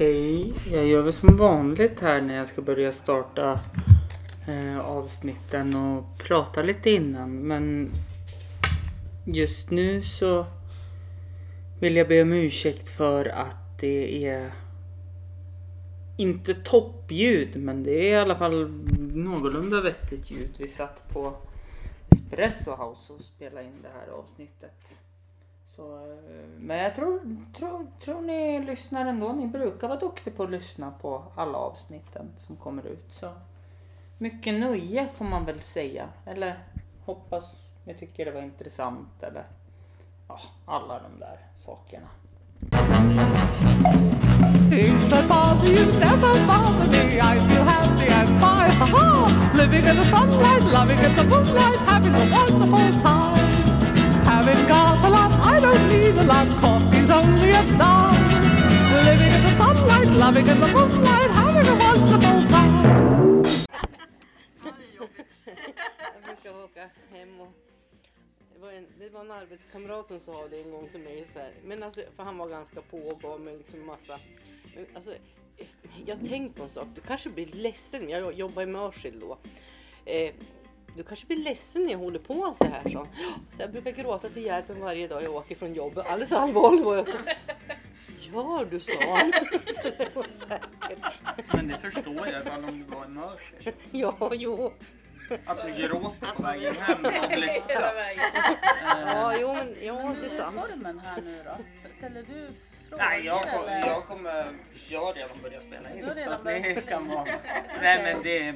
Hej, jag gör väl som vanligt här när jag ska börja starta eh, avsnitten och prata lite innan. Men just nu så vill jag be om ursäkt för att det är inte toppljud men det är i alla fall någorlunda vettigt ljud. Vi satt på Espresso House och spelade in det här avsnittet. Så, eh, men jag tror, tror, tror ni lyssnar ändå. Ni brukar vara duktiga på att lyssna på alla avsnitten som kommer ut. Så mycket nöje får man väl säga. Eller hoppas ni tycker det var intressant eller ja, alla de där sakerna. Things that bother you never bother me. I feel happy and fine. Ha ha! Living in the sunlight, loving in the moonlight, having a wonderful time. Having got a lot, i don't need a lot. Coffee's only a dime. Living in the sunlight, loving in the moonlight, having a wonderful time. Jag brukar åka hem och det var, en, det var en arbetskamrat som sa det en gång till mig så här, men alltså, för han var ganska på och gav mig liksom massa, men alltså, jag tänkte på en sak, du kanske blir ledsen, jag jobbar i Mörsil då, eh, du kanske blir ledsen när jag håller på så här så. Så jag brukar gråta till hjälpen varje dag jag åker från jobbet. Alldeles allvarlig var jag så. Gör du sa han. Men det förstår jag ifall om du var en mörs. Ja, jo. Att du gråter på vägen hem och lyfta. Ja, jo men ja, det är sant. formen här nu då? Ställer du frågor Nej, jag, kom, jag kommer... Jag har redan börjat spela in så det kan vara... Nej men det...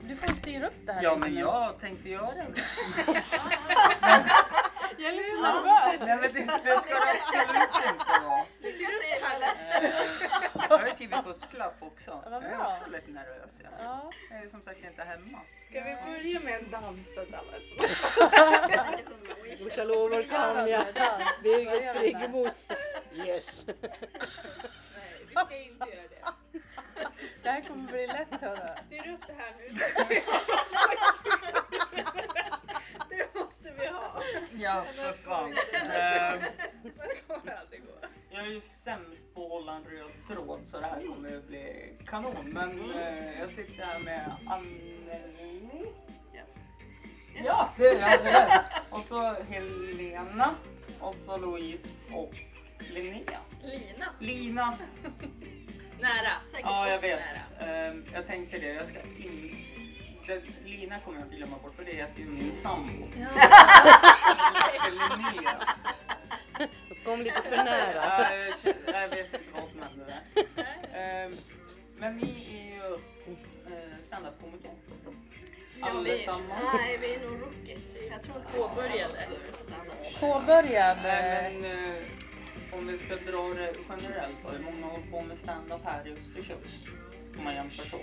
Du får styra upp det här Ja men jag tänkte göra det. Jag är lite Nej men det, det ska det absolut inte vara. Eh, Jag har skrivit fusklapp också. Jag är också lite nervös. Jag, Ja. jag är som sagt inte hemma. Ska vi börja med en dansrunda? Gudskelov kan jag. Birgit Friggebos. Yes. Nej, vi ska inte göra det. Det här kommer bli lätt hörru. Styr upp det här nu. Det måste vi ha. Ja för fan. Eh, Det kommer aldrig gå. Jag är ju sämst på att hålla en röd tråd så det här kommer ju bli kanon. Men eh, jag sitter här med Anneli. Ja, det är jag. Det är. Och så Helena. Och så Louise och Linnea. Lina. Lina. Nära. Ja, jag vet. Eh, jag tänkte det. Jag ska in... Det, Lina kommer jag inte glömma bort för det heter ju min sambo. Linnea. Du kom lite för nära. Ja, jag vet inte vad som hände där. Ehm, Men ni är ju eh, standup-komiker. Allesammans. Nej, vi är nog rookies. Jag tror inte Påbörjade. Påbörjad. Nej, eh, Men eh, om vi ska dra det generellt då. Hur många har hållit på med standup här i Östersund? Om man jämför så.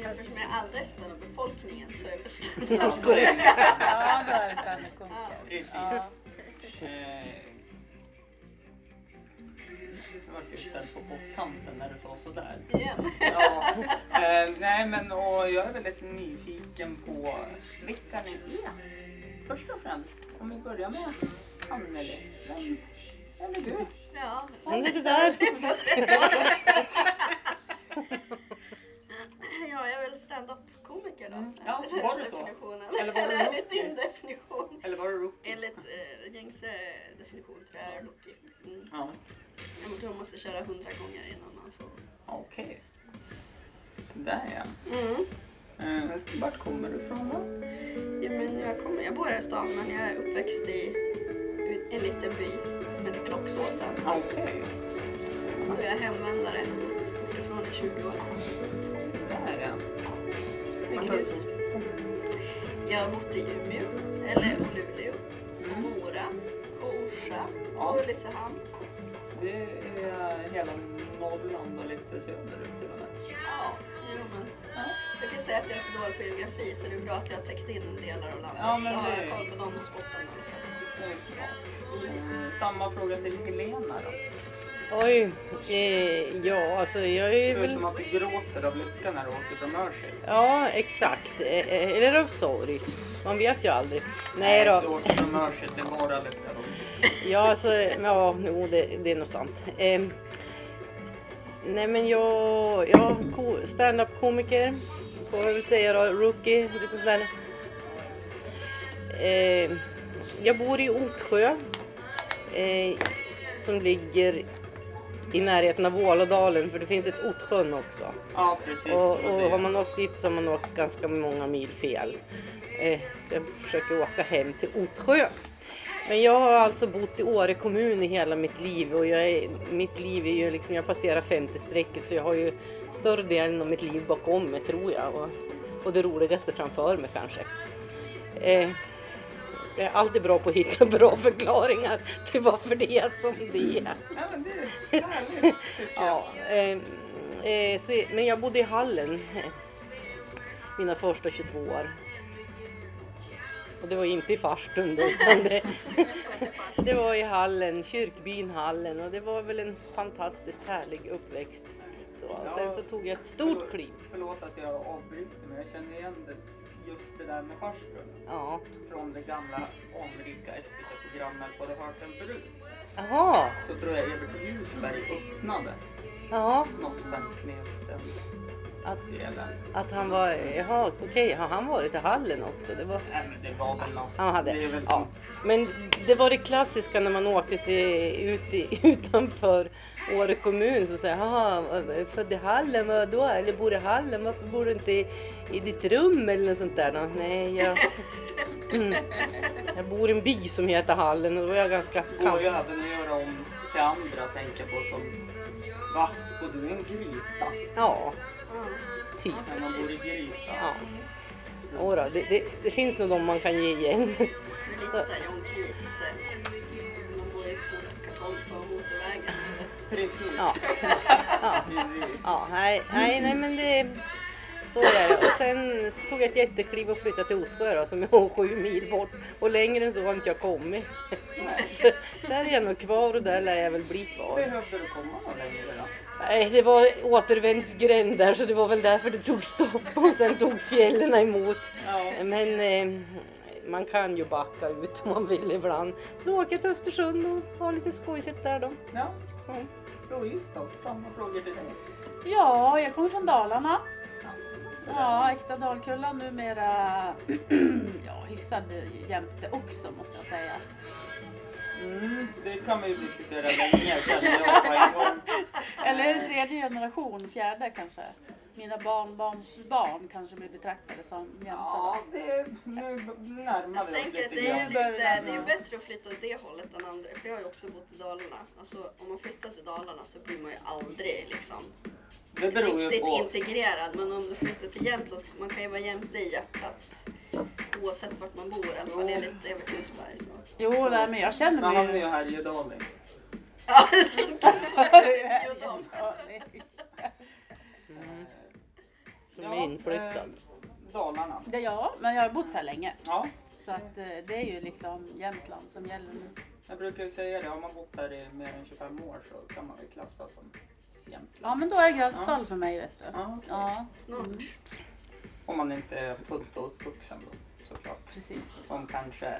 Jämfört med all resten av befolkningen så är Ja, standup. så är det. Ja, då är det standup-komiker. Precis. Ja. Eh, Jag vart ju ställd på pottkanten när du sa sådär. Igen. Ja, eh, nej men och jag är väldigt nyfiken på vilka ni är. Först och främst, om vi börjar med Anneli. Vem, är du? Ja, Men det där. ja, jag är väl standup-komiker då. Mm. Ja, var det så? Eller var det Eller enligt din definition. Eller var det rookie? Enligt eh, gängse definition tror jag är rookie. Mm. Ja, Jag tror man måste köra hundra gånger innan man får. okej. Sådär ja. Mm. Eh, vart kommer du ifrån då? Ja, men jag, kommer, jag bor här i stan men jag är uppväxt i en liten by som heter Klocksåsen. Okej. Så jag är hemvändare. Bott ifrån i 20 år. Sådär ja. Bygger hus. Jag har bott i Umeå, eller och Luleå, och Mora, och Orsa, Ja. och Ulricehamn. Det är hela Norrland och lite söderut till och med. Ja, jo, men. Jag kan säga att jag är så dålig på geografi så det är bra att jag har täckt in delar av landet. Ja, så har jag koll på de spottarna. Samma fråga till Helena då. Oj. Eh, ja, alltså jag är väl... Förutom att du gråter av lycka när du åker från Mörsil. Ja, exakt. Eh, eh, Eller av sorg. Man vet ju aldrig. Nej Du då. åker från Mörsil, det är bara lycka då. Ja, alltså, ja, jo, det, det är nog sant. Eh, Nej men jag, jag stand-up komiker får jag väl säga då, rookie, lite sådär. Jag bor i Otsjö eh, som ligger i närheten av Vålådalen för det finns ett Ottsjön också. Ja, precis. Och, och har man åkt dit så har man åkt ganska många mil fel. Eh, så jag försöker åka hem till Ottsjö. Men jag har alltså bott i Åre kommun i hela mitt liv och jag är, mitt liv är ju liksom, jag passerar 50-strecket så jag har ju större delen av mitt liv bakom mig tror jag. Och, och det roligaste framför mig kanske. Eh, jag är alltid bra på att hitta bra förklaringar till varför det är som det är. Ja, men det är härligt. Ja, eh, eh, så, men jag bodde i Hallen mina första 22 år. Och det var inte i farstun då, utan det, det var i Hallen, kyrkbyn Hallen och det var väl en fantastiskt härlig uppväxt. Så, och sen så tog jag ett stort kliv. Förlåt att jag avbryter men jag känner igen det, just det där med farstun. Ja. Från det gamla anrika SVT-programmet Har du hört den förut? Jaha, Så tror jag Evert Ljusberg öppnade ja, något event med just den att, delen. att han var, jaha okej, har han varit i Hallen också? Det var, Nej men det var väl något. Han hade, Det ja. som, Men det var det klassiska när man åkte till, ut i, utanför Åre kommun så säger jaha, född i Hallen, vadå? Eller bor i Hallen, varför bor du inte i, i ditt rum eller något sånt där? då? Nej, jag, mm, jag bor i en by som heter Hallen och då var jag ganska går ju även att göra om till andra tänka på som Va? Och du är en gryta? Ja, typ. När man bor i gryta? Ja. Åra, det, det, det finns nog de man kan ge igen. Det är lite Så- såhär John Cleese. eh, Man bor i skolkartong på motorvägen. Precis. Ja. Ja. Precis. Ja, nej, nej, nej men det... Så är det. Och sen tog jag ett jättekliv och flyttade till Otsjö då, som är sju mil bort. Och längre än så har inte jag kommit. Så där är jag nog kvar och där lär jag väl bli kvar. Behövde du komma någon längre då? Nej, det var återvändsgränd där så det var väl därför det tog stopp och sen tog fjällen emot. Ja. Men eh, man kan ju backa ut om man vill ibland. Så åker jag till Östersund och har lite skojsigt där då. Ja. Ja. Louise då? Samma frågor till dig. Ja, jag kommer från Dalarna. Ja, äkta Dalkulla numera ja, hyfsad jämte också måste jag säga. Mm, det kan vi ju diskutera länge. Eller är det tredje generation, fjärde kanske? Mina barnbarns barn kanske blir betraktade som jämtar. Ja, det, nu närmar vi oss lite det är, lite, det är ju bättre att flytta åt det hållet än andra. För jag har ju också bott i Dalarna. Alltså om man flyttar till Dalarna så blir man ju aldrig liksom Det beror ju riktigt på. integrerad. Men om du flyttar till Jämtland, så- man kan ju vara jämte i hjärtat. Oavsett vart man bor, i alla fall enligt Evert Ljusberg. Så. Jo, nej, men jag känner Men han är mig ju Härjedalen. Ja, jag tänker så. Ja, Som är inflyttad. eh, Dalarna. Det, ja, men jag har bott här länge. Ja, Så att eh, det är ju liksom Jämtland som gäller nu. jag brukar ju säga det. Har man bott här i mer än 25 år så kan man väl klassas som Jämtland. Ja, men då är gränsfall för mig vet du. Ja, okej. Ja, Snart. Om man inte är fullt uppvuxen då såklart. precis. Som kanske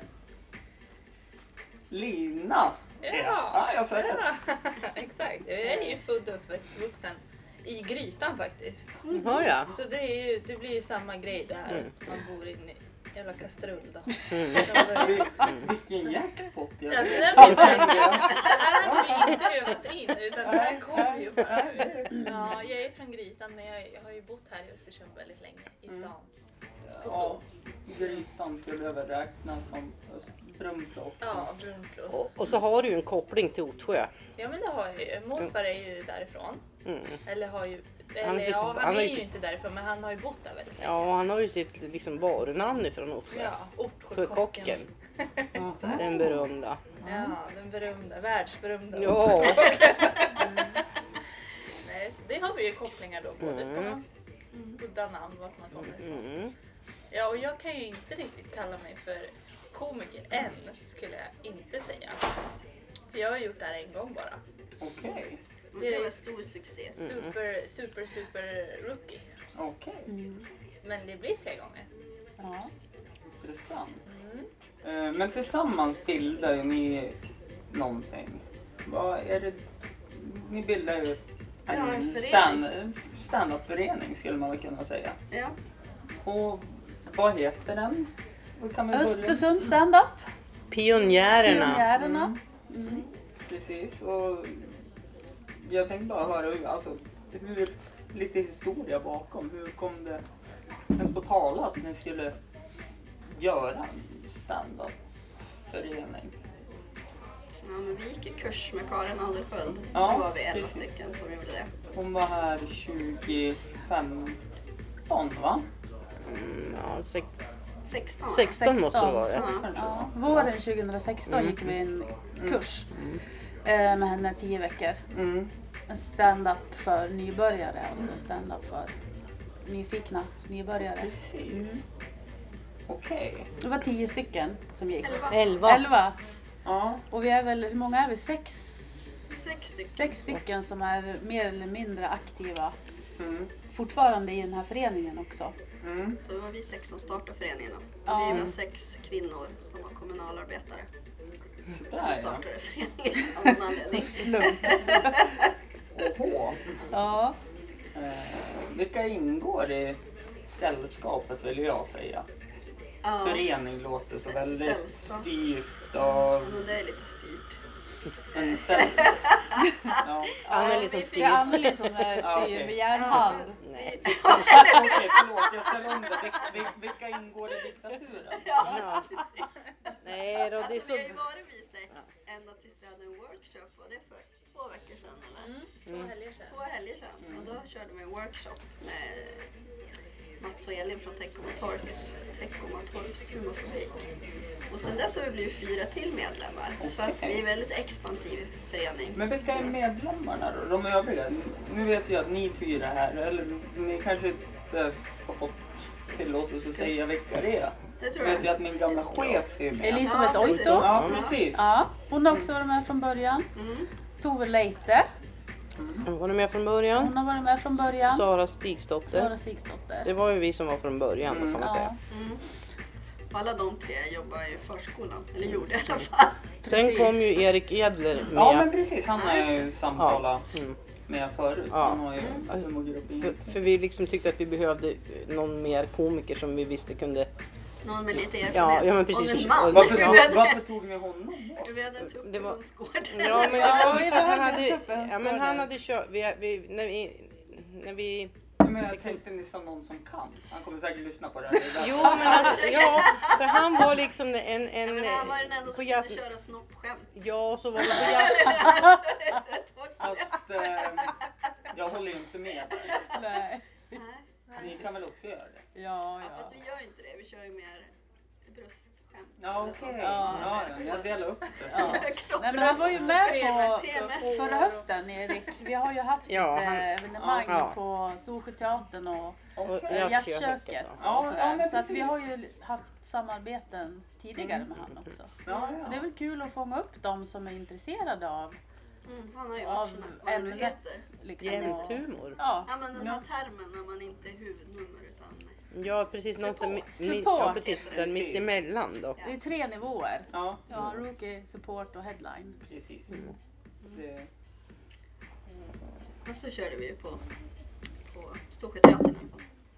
Lina är. Ja. Ja, jag säger det. Exakt, jag är ju född och uppvuxen i Grytan faktiskt. Jaha ja. Så det, är ju, det blir ju samma grej där. Mm. Man bor i en jävla kastrull då. Mm. Vi- Vilken jackpot jag Ja, det där blir här hade vi inte övat in utan det här kom ju bara nu. Ja, jag är från Grytan men jag, jag har ju bott här i Östersund väldigt länge i Mm. stan. Och Ja. Grytan skulle jag väl räkna som Brunflo. Ja, Brunflo. Och, och så har du ju en koppling till Otsjö. Ja men det har jag ju. Morfar är ju därifrån. Mm. Eller har ju... Han Eller sitter- ja, han, han är ju sitt- inte därifrån men han har ju bott där väldigt länge. Ja, och han har ju sitt liksom, varunamn ifrån Otsjö. Ja, Sjökocken. Ortsjökocken. Den berömda. Ja, den berömda, världsberömda. Ja. Nej, så det har vi ju kopplingar då både Mm. på udda namn, vart man kommer ifrån. Mm. Ja, och jag kan ju inte riktigt kalla mig för komiker än, skulle jag inte säga. För jag har gjort det här en gång bara. Okej, Det var en stor succé. Super, super, super rookie. okej. Men det blir fler gånger. Ja. Intressant. Mm. Eh, Men tillsammans bildar ju ni någonting. Vad är det? Ni bildar ju Ja, en En förening. stand, stand-up-förening skulle man kunna säga. Ja. Och vad heter den? Östersund stand-up. Pionjärerna. Pionjärerna. Mm. Precis. Och jag tänkte bara höra hur, alltså, hur, lite historia bakom. Hur kom det ens på tal att ni skulle göra en stand-up-förening? ja, men vi gick i kurs med Karin Adelsköld. Ja, Då var vi elva stycken som gjorde det. Hon var här 2015 va? Mm, ja, sex, 16 16 måste det 16. vara. Ja. Ja, våren 2016 gick vi en kurs eh, med henne 10 veckor. Mm. En stand-up för nybörjare, alltså stand-up för nyfikna nybörjare. Precis. Okej. Det var 10 stycken som gick. Elva. Elva. 11. Ja. Och vi är väl, hur många är vi? Sex? Sex stycken. Sex stycken som är mer eller mindre aktiva Mm. fortfarande i den här föreningen också. Mm. Så det var vi sex som startade föreningen. Och Ja. Vi var sex kvinnor som var kommunalarbetare. Sådär ja. startade föreningen av någon anledning. Slump. Oho. Ja. Eh, vilka ingår i sällskapet vill jag säga. Ja. Förening låter så väldigt Sällskap. styrt Ja, av men det är lite styrt. En säll... Ja. Anneli som vi fick- Det är styr. Anneli som Ja, styr med järnhand. Okej, förlåt, jag ställer om det. Vil- vil- Vilka ingår i diktaturen? Ja, precis. Nej då, det är Alltså, så... vi har ju varit vi sex ända tills vi hade en workshop och det är för två veckor sedan eller? Mm, två helger sedan. Två helger sedan. Och då körde vi en workshop med Mats och Elin från Teckomatorps Teckomatorps humorfabrik. Och sen dess har vi blivit fyra till medlemmar. Så att vi är en väldigt expansiv förening. Men vilka är medlemmarna då? De övriga? Nu vet jag att ni fyra här, eller ni kanske inte har fått tillåtelse att säga vilka det är. Det Jag tror vet ju jag. att min gamla chef är med. Elisabeth. Oito. Ja, precis. Ja, hon har också varit med från början. Mm. Tove Leite. Var ni med från början? Hon har varit med från början. Sara Stigsdotter. Sara Stigsdotter. Det var ju vi som var från början då, kan man Ja. säga. Mm. Alla de tre jobbar i förskolan, eller gjorde i alla fall. Sen Precis. kom ju Erik Edler med. Ja men precis, han har Ja, jag ju samtalat Mm. med förut. Ja. Han har ju humorgruppen. För, för vi liksom tyckte att vi behövde någon mer komiker som vi visste kunde... Någon med lite erfarenhet. Ja, ja, men precis. Och en man. Varför, varför tog ni honom vi hade en tupp Det var-. Ja men det var ju han hade... Ja men han hade kört... Vi, vi, när vi... När vi Men jag tänkte ni som någon som kan. Han kommer säkert lyssna på det här. Jo men alltså, ja, för han var liksom en... en Ja, men han var den enda på som kunde köra snoppskämt. Ja, så var det på jazz. Fast eh, jag håller ju inte med. Nej. Nej. Ni kan väl också göra det? Ja, Ja, ja. fast vi gör ju inte det. Vi kör ju mer bröstskämt. Ja okej. Ja. Ja, ja, jag delar upp det. Ja. Nej, men han var ju med på förra hösten Erik. Vi har ju haft Ja, lite han- evenemang Ja. på Storsjöteatern och jag- jazzköket. Ja, ja, Så att vi har ju haft samarbeten tidigare med honom också. Ja, Så det är ja. väl kul att fånga upp de som är intresserade av, Mm, han har ju av varit vad ämnet. Liksom, Jämthumor. ja, Ja men den här termen när man inte är huvudnummer Ja precis, något där, mi- mi- Support. ja, precis, där Precis. mitt emellan då. det är tre nivåer. ja, Ja, rookie, support och headline. precis. Mm. Det, Och så körde vi ju på, på Storsjöteatern.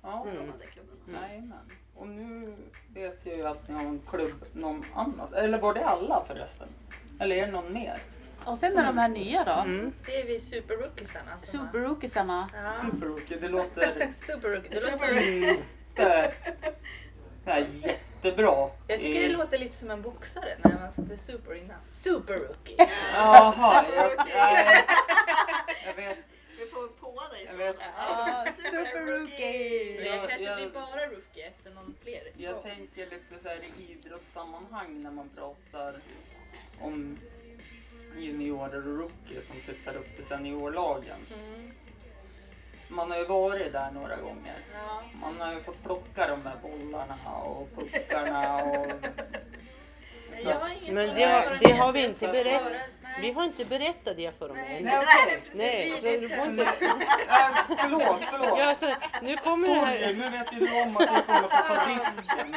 ja, Mm. Klubben. jajamän. Och nu vet jag ju att ni har en klubb någon annanstans. Eller var det alla förresten? Eller är det någon mer? Och sen är de här nya då. Mm. Det är vi superrookiesarna. som har- Super-rookiesarna. Ja. Superrookie, det låter Superrookie. Det låter Super- som, är jättebra. jag tycker i- det låter lite som en boxare när man sätter super innan. Superrookie. Jaha, jag, Superrookie. jag, jag vet. Vi får på dig Jag så. vet. Ja, Super Super-rookie. Men Jag- kanske jag- blir bara rookie efter någon fler. Jag tänker lite så här i idrottssammanhang när man pratar om juniorer och rookies som flyttar upp till seniorlagen. Mm. Man har ju varit där några gånger. Ja. Man har ju fått plocka de där bollarna och puckarna och... Men Jag har ingen Men det har- det har vi inte berättat. Vi har inte berättat det för dem Nej. än. Nej. Nej, Det så du så- får inte... Förlåt, förlåt. Ja, så, nu kommer det Sorry, här... nu vet ju du om att jag kommer få ta risken.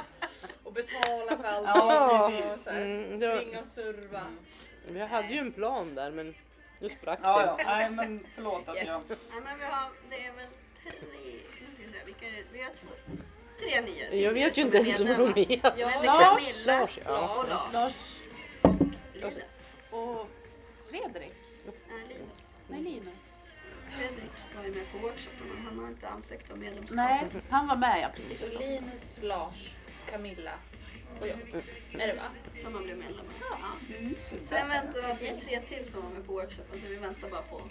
Och betala för allt. Ja, Och precis. så Mm, det var- Springa och serva. Vi hade ju en plan där men Nu sprack Ja, det. ja. Nej, men förlåt att Yes. jag... Nej men vi har, det är väl tre, nu ska vi se, vilka är det? Vi har två, tre nya Jag vet ju som inte är ens vad de heter. Ja, Lars. Camilla Lars, ja. och Lars. Lars Linus. och Fredrik. Nej, Linus. Nej, Linus. Fredrik var ju med på workshopen men han har inte ansökt om medlemskap. Nej, han var med ja, precis. Så Linus, Lars, Camilla och jag. Är det va? Som har blivit medlemmar. Ja. Mm. Sen väntar vi tre till som var med på workshopen så vi väntar bara på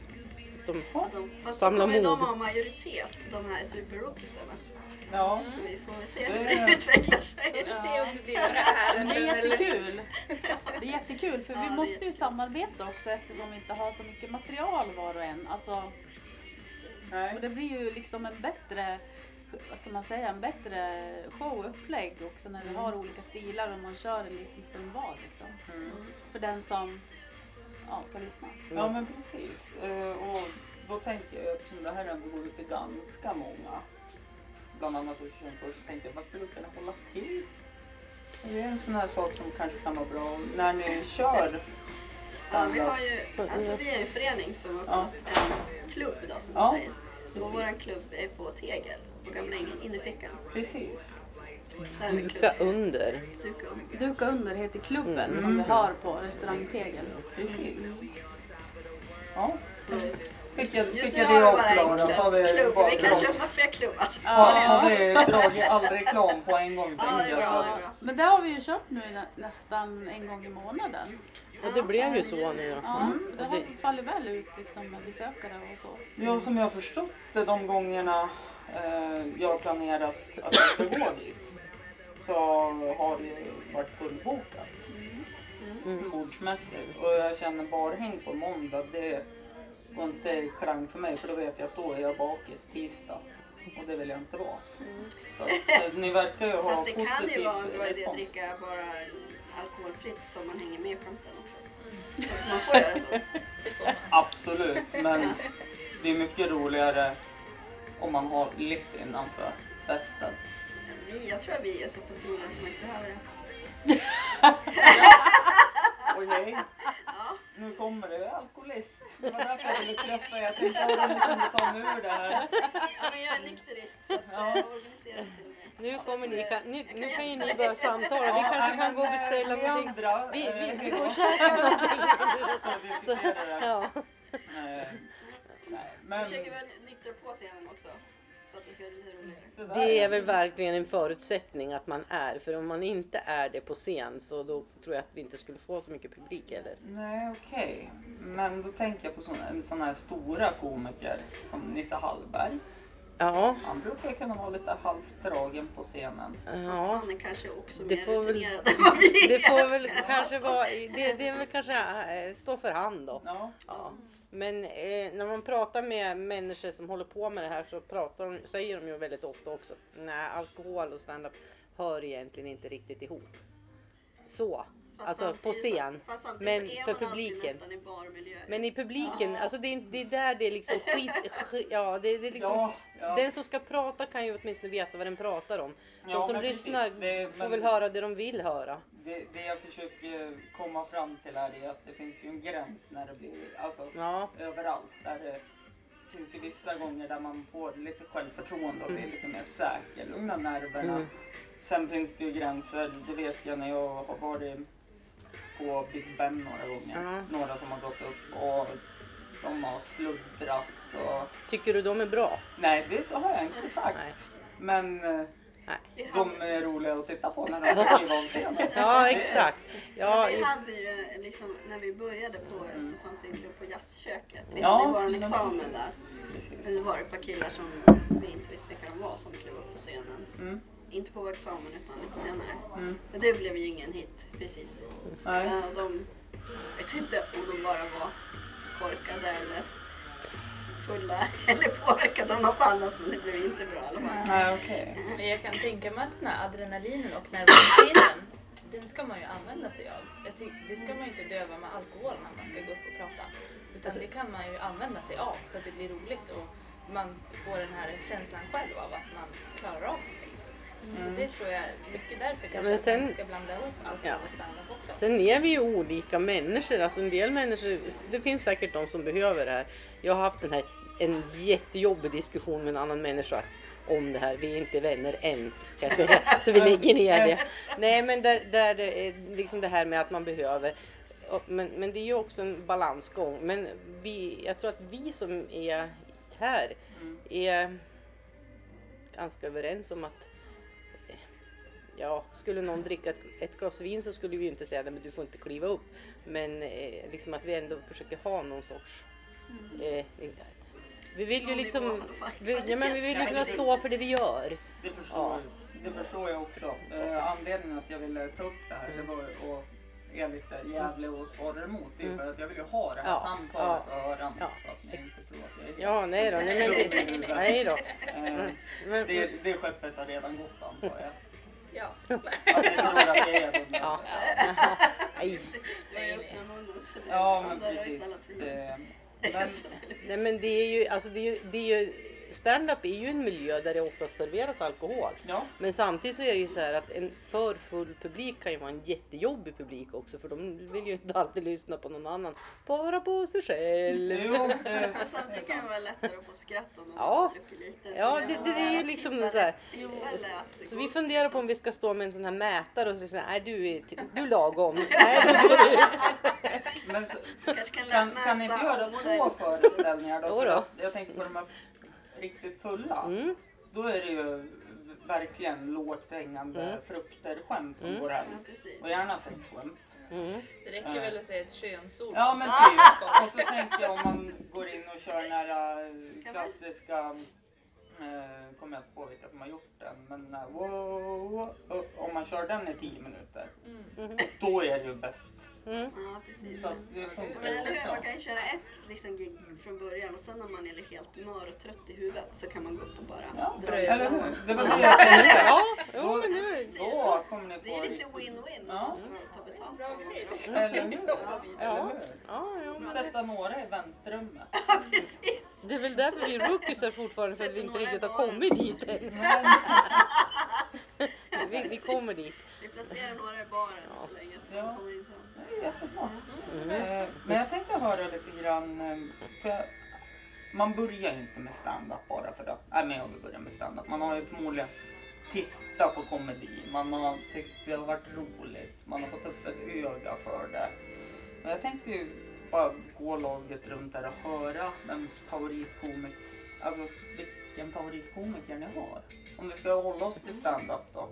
De, att de... Fast då kommer de ha majoritet, de här superrookiesarna. Ja, Så vi får väl se Det- hur det utvecklar sig. Vi får se om det blir några här det är jättekul. Det är jättekul för Ja, vi det måste ju samarbeta också eftersom vi inte har så mycket material var och en. Alltså, nej. och det blir ju liksom en bättre, vad ska man säga, en bättre showupplägg också när vi har olika stilar och man kör en liten stund var liksom. Mm. För den som ja, ska lyssna. Ja, men precis. Eh, Och då tänker jag, eftersom det här ändå går ut till ganska många, bland annat hos Könkurs, så tänkte jag, vad skulle kunna hålla till? Det är en sån här sak som kanske kan vara bra när ni kör Ja, vi har ju, alltså vi är en förening som har Ja. öppnat en klubb då som Ja, säger. Och våran klubb är på Tegel, på gamla In- innerfickan. Precis. Där är en duka under. Duka under. Duka under heter klubben Mm. som vi har på restaurangtegel. Precis. Ja, Så fick jag, just fick jag det avklarat. Har vi klubb. Vi kanske drag- öppnar fler klubbar. så Ja, har vi dragit all reklam på en gång Ja, det är bra. Det är att, bra. Men det har vi ju kört nu nä- nästan en gång i månaden. Och det blev ju så nu. Ja, Mm. det har fallit väl ut liksom med besökare och så. ja, som jag har förstått det de gångerna jag har planerat att jag ska gå dit så har det ju varit fullbokat. Mm. bordsmässigt. Och jag känner barhäng på måndag, det går inte klang för mig för då vet jag att då är jag bakis tisdag. Och det vill jag inte vara. Så att, eh, ni verkar ju ha Fast det positiv kan ju vara en bra idé att respons. dricka bara alkoholfritt så man hänger med i skämten också. Så att man får göra så. Absolut, men det är mycket roligare om man har lite innanför västen. Vi, jag tror att vi är så pass roliga att man inte behöver det. Okej, Ja. nu kommer det. Jag är alkoholist. Det var därför jag ville träffa er. Jag tänkte att jag kunde ta mig ur det här. ja, men jag är nykterist så att Ja. jag organiserar med. Nu, kommer ni, kan, nu, nu kan ju ni börja samtala. Vi kanske kan gå och beställa ni någonting. Andra, Vi, eh, vi, vi ja, går och käkar någonting. så det. Ja. Nej, nej, men... Nyktra på scenen också. Så att det ska bli lite roligare. Det är väl verkligen en förutsättning att man är. För om man inte är det på scen så då tror jag att vi inte skulle få så mycket publik heller. Nej, okej. Men då tänker jag på sån här stora komiker som Nisse Hallberg. Ja, Han brukar ju kunna vara lite halvt dragen på scenen. Fast ja. han är kanske också Det mer rutinerad än vad vi Det är. får väl kanske vara, det, det är väl kanske äh, stå för hand då. Ja, Ja. Men eh, när man pratar med människor som håller på med det här så pratar de, säger de ju väldigt ofta också nej alkohol och standup hör egentligen inte riktigt ihop. Så, Fast alltså på scen. fast Men för publiken. nästan i barmiljö. Men i publiken, alltså det är, det är där det är liksom skit, skit ja det, det är liksom ja, ja. Den som ska prata kan ju åtminstone veta vad den pratar om. De Ja, som lyssnar Det- får väl höra det de vill höra. Det, det jag försöker komma fram till här är att det finns ju en gräns när det blir, alltså Ja, överallt. Där det finns ju vissa gånger där man får lite självförtroende och blir lite mer säker, lugna nerverna. Mm. Sen finns det ju gränser, det vet jag när jag har varit på Big Ben några gånger. Ja. Några som har gått upp och de har sluddrat och... tycker du de är bra? Nej, det så har jag inte sagt. Nej. Men eh, Nej. De är roliga att titta på när de kliva av scenen. Ja exakt. Ja, vi hade ju liksom, när vi började på så fanns det en klubb på jazzköket. Vi Mm. Ja, hade vår men examen precis. där. Precis. Men det var ett par killar som vi inte visste vilka de var som klev upp på scenen. Mm. Inte på vår examen utan lite senare. Mm. Men det blev ju ingen hit precis. Nej. Ja, och de, jag vet inte om de bara var korkade eller fulla eller påverkade av något annat men det blev inte bra i alla fall. Nej, okej. Men jag kan tänka mig att den här adrenalinen och nervositeten, den ska man ju använda sig av. Det ska man ju inte döva med alkohol när man ska gå upp och prata. Utan det kan man ju använda sig av så att det blir roligt och man får den här känslan själv av att man klarar av det. Så det tror jag, mycket därför kanske men att sen- man ska blanda ihop alkohol Ja. och standup också. Sen är vi ju olika människor. Alltså en del människor, det finns säkert de som behöver det här. Jag har haft den här, en jättejobbig diskussion med en annan människa om det här. Vi är inte vänner än, ska jag säga. så vi lägger ner det. Nej, men där, där det är liksom det här med att man behöver. Men, men det är ju också en balansgång. Men vi, jag tror att vi som är här är ganska överens om att Ja, skulle någon dricka ett, ett glas vin så skulle vi inte säga nej men du får inte kliva upp. Men eh, liksom att vi ändå försöker ha någon sorts... Eh, vi vill ju liksom... Vi, ja, men vi vill ju kunna stå för det vi gör. Det förstår, det förstår jag också. Eh, anledningen att jag ville ta upp det här det var ju att är lite jävlig och svara emot. Det är Mm. för att jag vill ju ha det här Ja, samtalet ja, och öran ja. så att ni inte tror att jag är Ja, nej då. Nej, men det, nej då. Eh, det, det skeppet har redan gått antar jag. Ja. Att tror att det är det. ja. Nej. Så Ja men precis. Eh, Men nej men det är ju, alltså det är ju, det är ju Stand-up är ju en miljö där det ofta serveras alkohol. ja, Men samtidigt så är det ju så här att en för full publik kan ju vara en jättejobbig publik också för de vill ju inte alltid lyssna på någon annan. Bara på sig själv. jo, det, Men samtidigt kan det vara lättare att få skratt om de Ja. har druckit lite. Ja, det- jag det är ju liksom så här- Så vi funderar på liksom. om vi ska stå med en sån här mätare och säga nej du är, du är lagom. Nej, du går ut. men så, kan, kan, ni inte göra två föreställningar då? Då. att Jag tänker på de här riktigt fulla. Mm. Då är det ju verkligen lågt hängande Mm. frukter skämt som Mm. går hem. Ja. Och gärna sexskämt. Mm. Det räcker väl att säga ett könsord. Ja men typ. Och så tänker jag om man går in och kör den här eh, klassiska Eh, kommer jag inte på vilka som har gjort den. Men här, wow, wow, wow, om man kör den i 10 minuter. Mm. Då är det ju bäst. Mm. Ja, precis. Så det funkar Men eller hur, man kan ju köra ett liksom, gig från början och sen när man är helt mör och trött i huvudet så kan man gå upp och bara Ja, dra eller igång. hur? Det var det jag tänkte. Ja, jo, men det är då kommer ni Det få är lite win-win Ja. om ta betalt Bra två grej. gånger. Eller hur? Ja. Eller? Ja, ja, Sätta några i väntrummet. Ja, precis. det är väl därför vi är rookiesar fortfarande för att vi inte riktigt har kommit dit än. Vi, vi kommer dit. Vi placerar några i baren Ja. så länge så Ja. man kommer in sen. Det är jättesmart. Mm. Eh, Men jag tänkte höra lite grann. eh, För man börjar ju inte med stand-up bara för att, nej men jag vill börja med stand-up. Man har ju förmodligen tittat på komedi, man har tyckt det har varit roligt, man har fått upp ett öga för det. Men jag tänkte ju bara gå laget runt där och höra vems favoritkomiker, alltså vilken favoritkomiker ni har. Om vi ska hålla oss till stand-up då.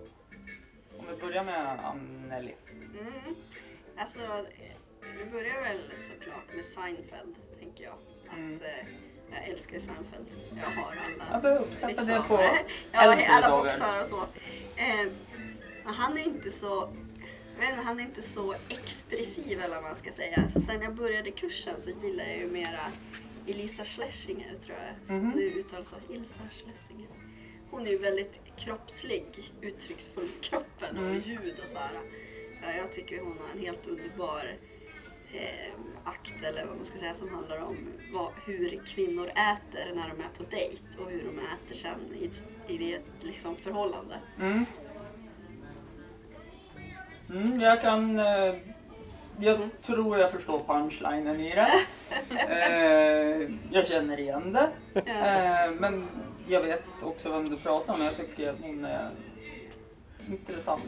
Om vi börjar med Anneli. Mm. Alltså, det börjar väl såklart med Seinfeld, tänker jag. Att, Mm. eh, jag älskar Seinfeld. Jag har alla. Jag börjar uppskatta det på ja, alla dagar. boxar och så. Eh, men han är inte så inte, han är inte så expressiv eller vad man ska säga. Så sen jag började kursen så gillar jag ju mera Elisa Schlesinger tror jag. Mhm. Som nu uttalas så. Elisa Schlesinger. Hon är ju väldigt kroppslig, uttrycksfull med kroppen och Mm. ljud och så här. Ja, jag tycker hon har en helt underbar eh, akt eller vad man ska säga som handlar om vad, hur kvinnor äter när de är på dejt och hur de äter sen i, i ett liksom, förhållande. Mm. Mm, jag kan... Eh, jag tror jag förstår punchlinen i det. Eh, jag känner igen det. Eh, men jag vet också vem du pratar om. Jag tycker att hon är intressant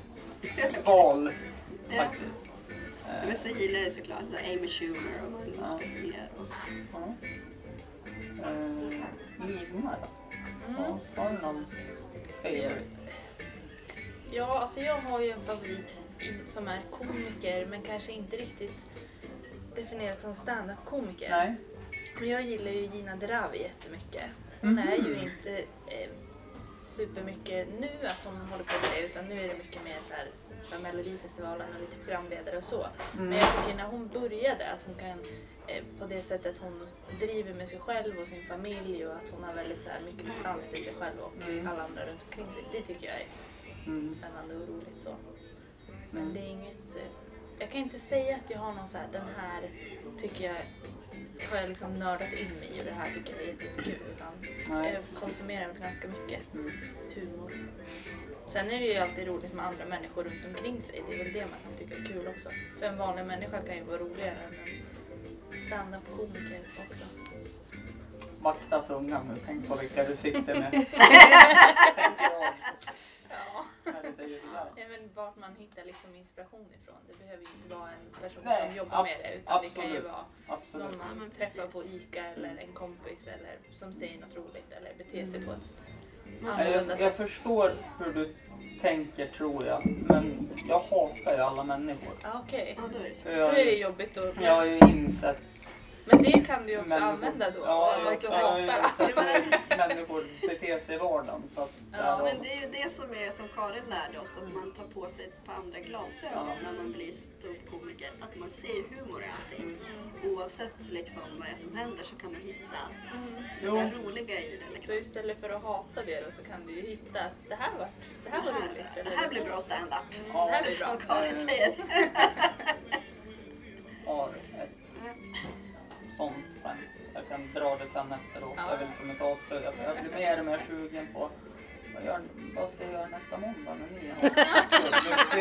val Ja. faktiskt. Eh, Men så gillar jag såklart så Amy Schumer och Magnus Ja. Och, ja. Eh, då? Ja, Har du någon favorite? Ja, alltså jag har ju en favorit som är komiker men kanske inte riktigt definierat som stand-up-komiker. Nej? Men jag gillar ju Gina Dirawi jättemycket. Hon Mhm. är ju inte eh, supermycket nu att hon håller på med det utan nu är det mycket mer så här för Melodifestivalen och lite programledare och så. Mm. Men jag tycker när hon började att hon kan eh, på det sättet hon driver med sig själv och sin familj och att hon har väldigt så här mycket distans till sig själv och Mm. alla andra runt omkring sig. Det tycker jag är Mm. spännande och roligt så. Men Mm. det är inget... eh, Jag kan inte säga att jag har någon så här, den här tycker jag har jag liksom nördat in mig i och det här tycker jag är jätte- jättekul. Utan Nej. jag konsumerar väl ganska mycket Mm. humor. Sen är det ju alltid roligt med andra människor runt omkring sig. Det är väl det man kan tycka är kul också. För en vanlig människa kan ju vara roligare än en stand-up-komiker också. Vakta tungan nu, tänk på vilka du sitter med. Jag Ja. när du säger sådär. Ja, men vart man hittar liksom inspiration ifrån. Det behöver ju inte vara en person Nej, som jobbar med det. Utan det kan ju absolut. vara Absolut. någon man träffar på. ICA eller en kompis eller som säger något roligt eller beter sig på ett annorlunda Jag, jag sätt. förstår hur du tänker tror jag. Men jag hatar ju alla människor. Okej, Ja, då är det så. då Jag, är det jobbigt att... jag har ju insett Men det kan du ju också människor- använda då. Ja, att du hatar hur människor beter sig i vardagen. Så att Ja, Men det är ju det som är som Karin lärde oss, att man tar på sig ett par andra glasögon Ja. när man blir ståuppkomiker. Att man ser humor i allting. Mm. Oavsett liksom vad det är som händer så kan man hitta det Jo. där roliga i det. Så Liksom. istället för att hata det då så kan du ju hitta att det här var, det här var roligt. det eller här blir bra stand-up. Ja. Det här blir bra. Som Karin säger. sånt skämt. Jag kan dra det sen efteråt. Ja. Jag vill som ett avslöja för jag blir mer och mer sugen på vad, gör, vad ska jag göra nästa måndag när ni har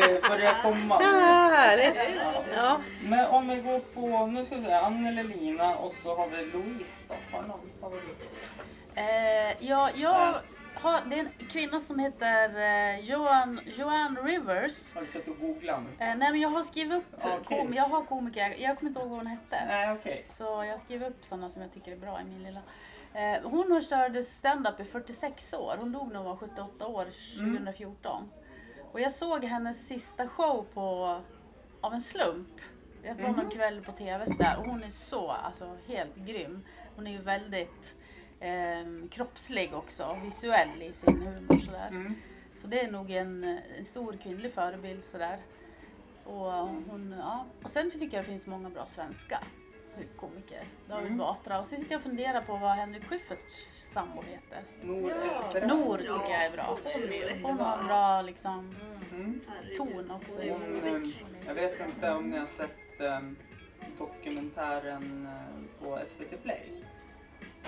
Det börjar komma. Ah, härligt. Ja. Ja. Men om vi går på, nu ska vi säga Ann eller Lina och så har vi Louise då. Har du någon favorit? Eh, ja, jag har, det är en kvinna som heter eh, Joan, Joanne Rivers. Har du sett och googlat nu? Eh, nej men jag har skrivit upp, Okej. kom, jag har komiker, jag kommer inte ihåg vad hon hette. Nej okej. Så jag skriver upp sådana som jag tycker är bra i min lilla. Eh, hon har körde stand-up i 46 år. Hon dog när hon var 78 år 2014. Och jag såg hennes sista show på, av en slump. Jag var någon kväll på tv sådär och hon är så, alltså helt grym. Hon är ju väldigt eh, kroppslig också, visuell i sin humor sådär. Mm. Så det är nog en, en stor kvinnlig förebild sådär. Och, hon, ja. och sen tycker jag det finns många bra svenska komiker. David Mm. Batra. Och så sitter jag och funderar på vad Henrik Schyfferts sambo heter. Nor Ja. Nor tycker jag är bra. Hon har en bra liksom, Mm. Herregud, ton också. eh, jag vet inte om ni har sett eh, dokumentären eh, på SVT Play.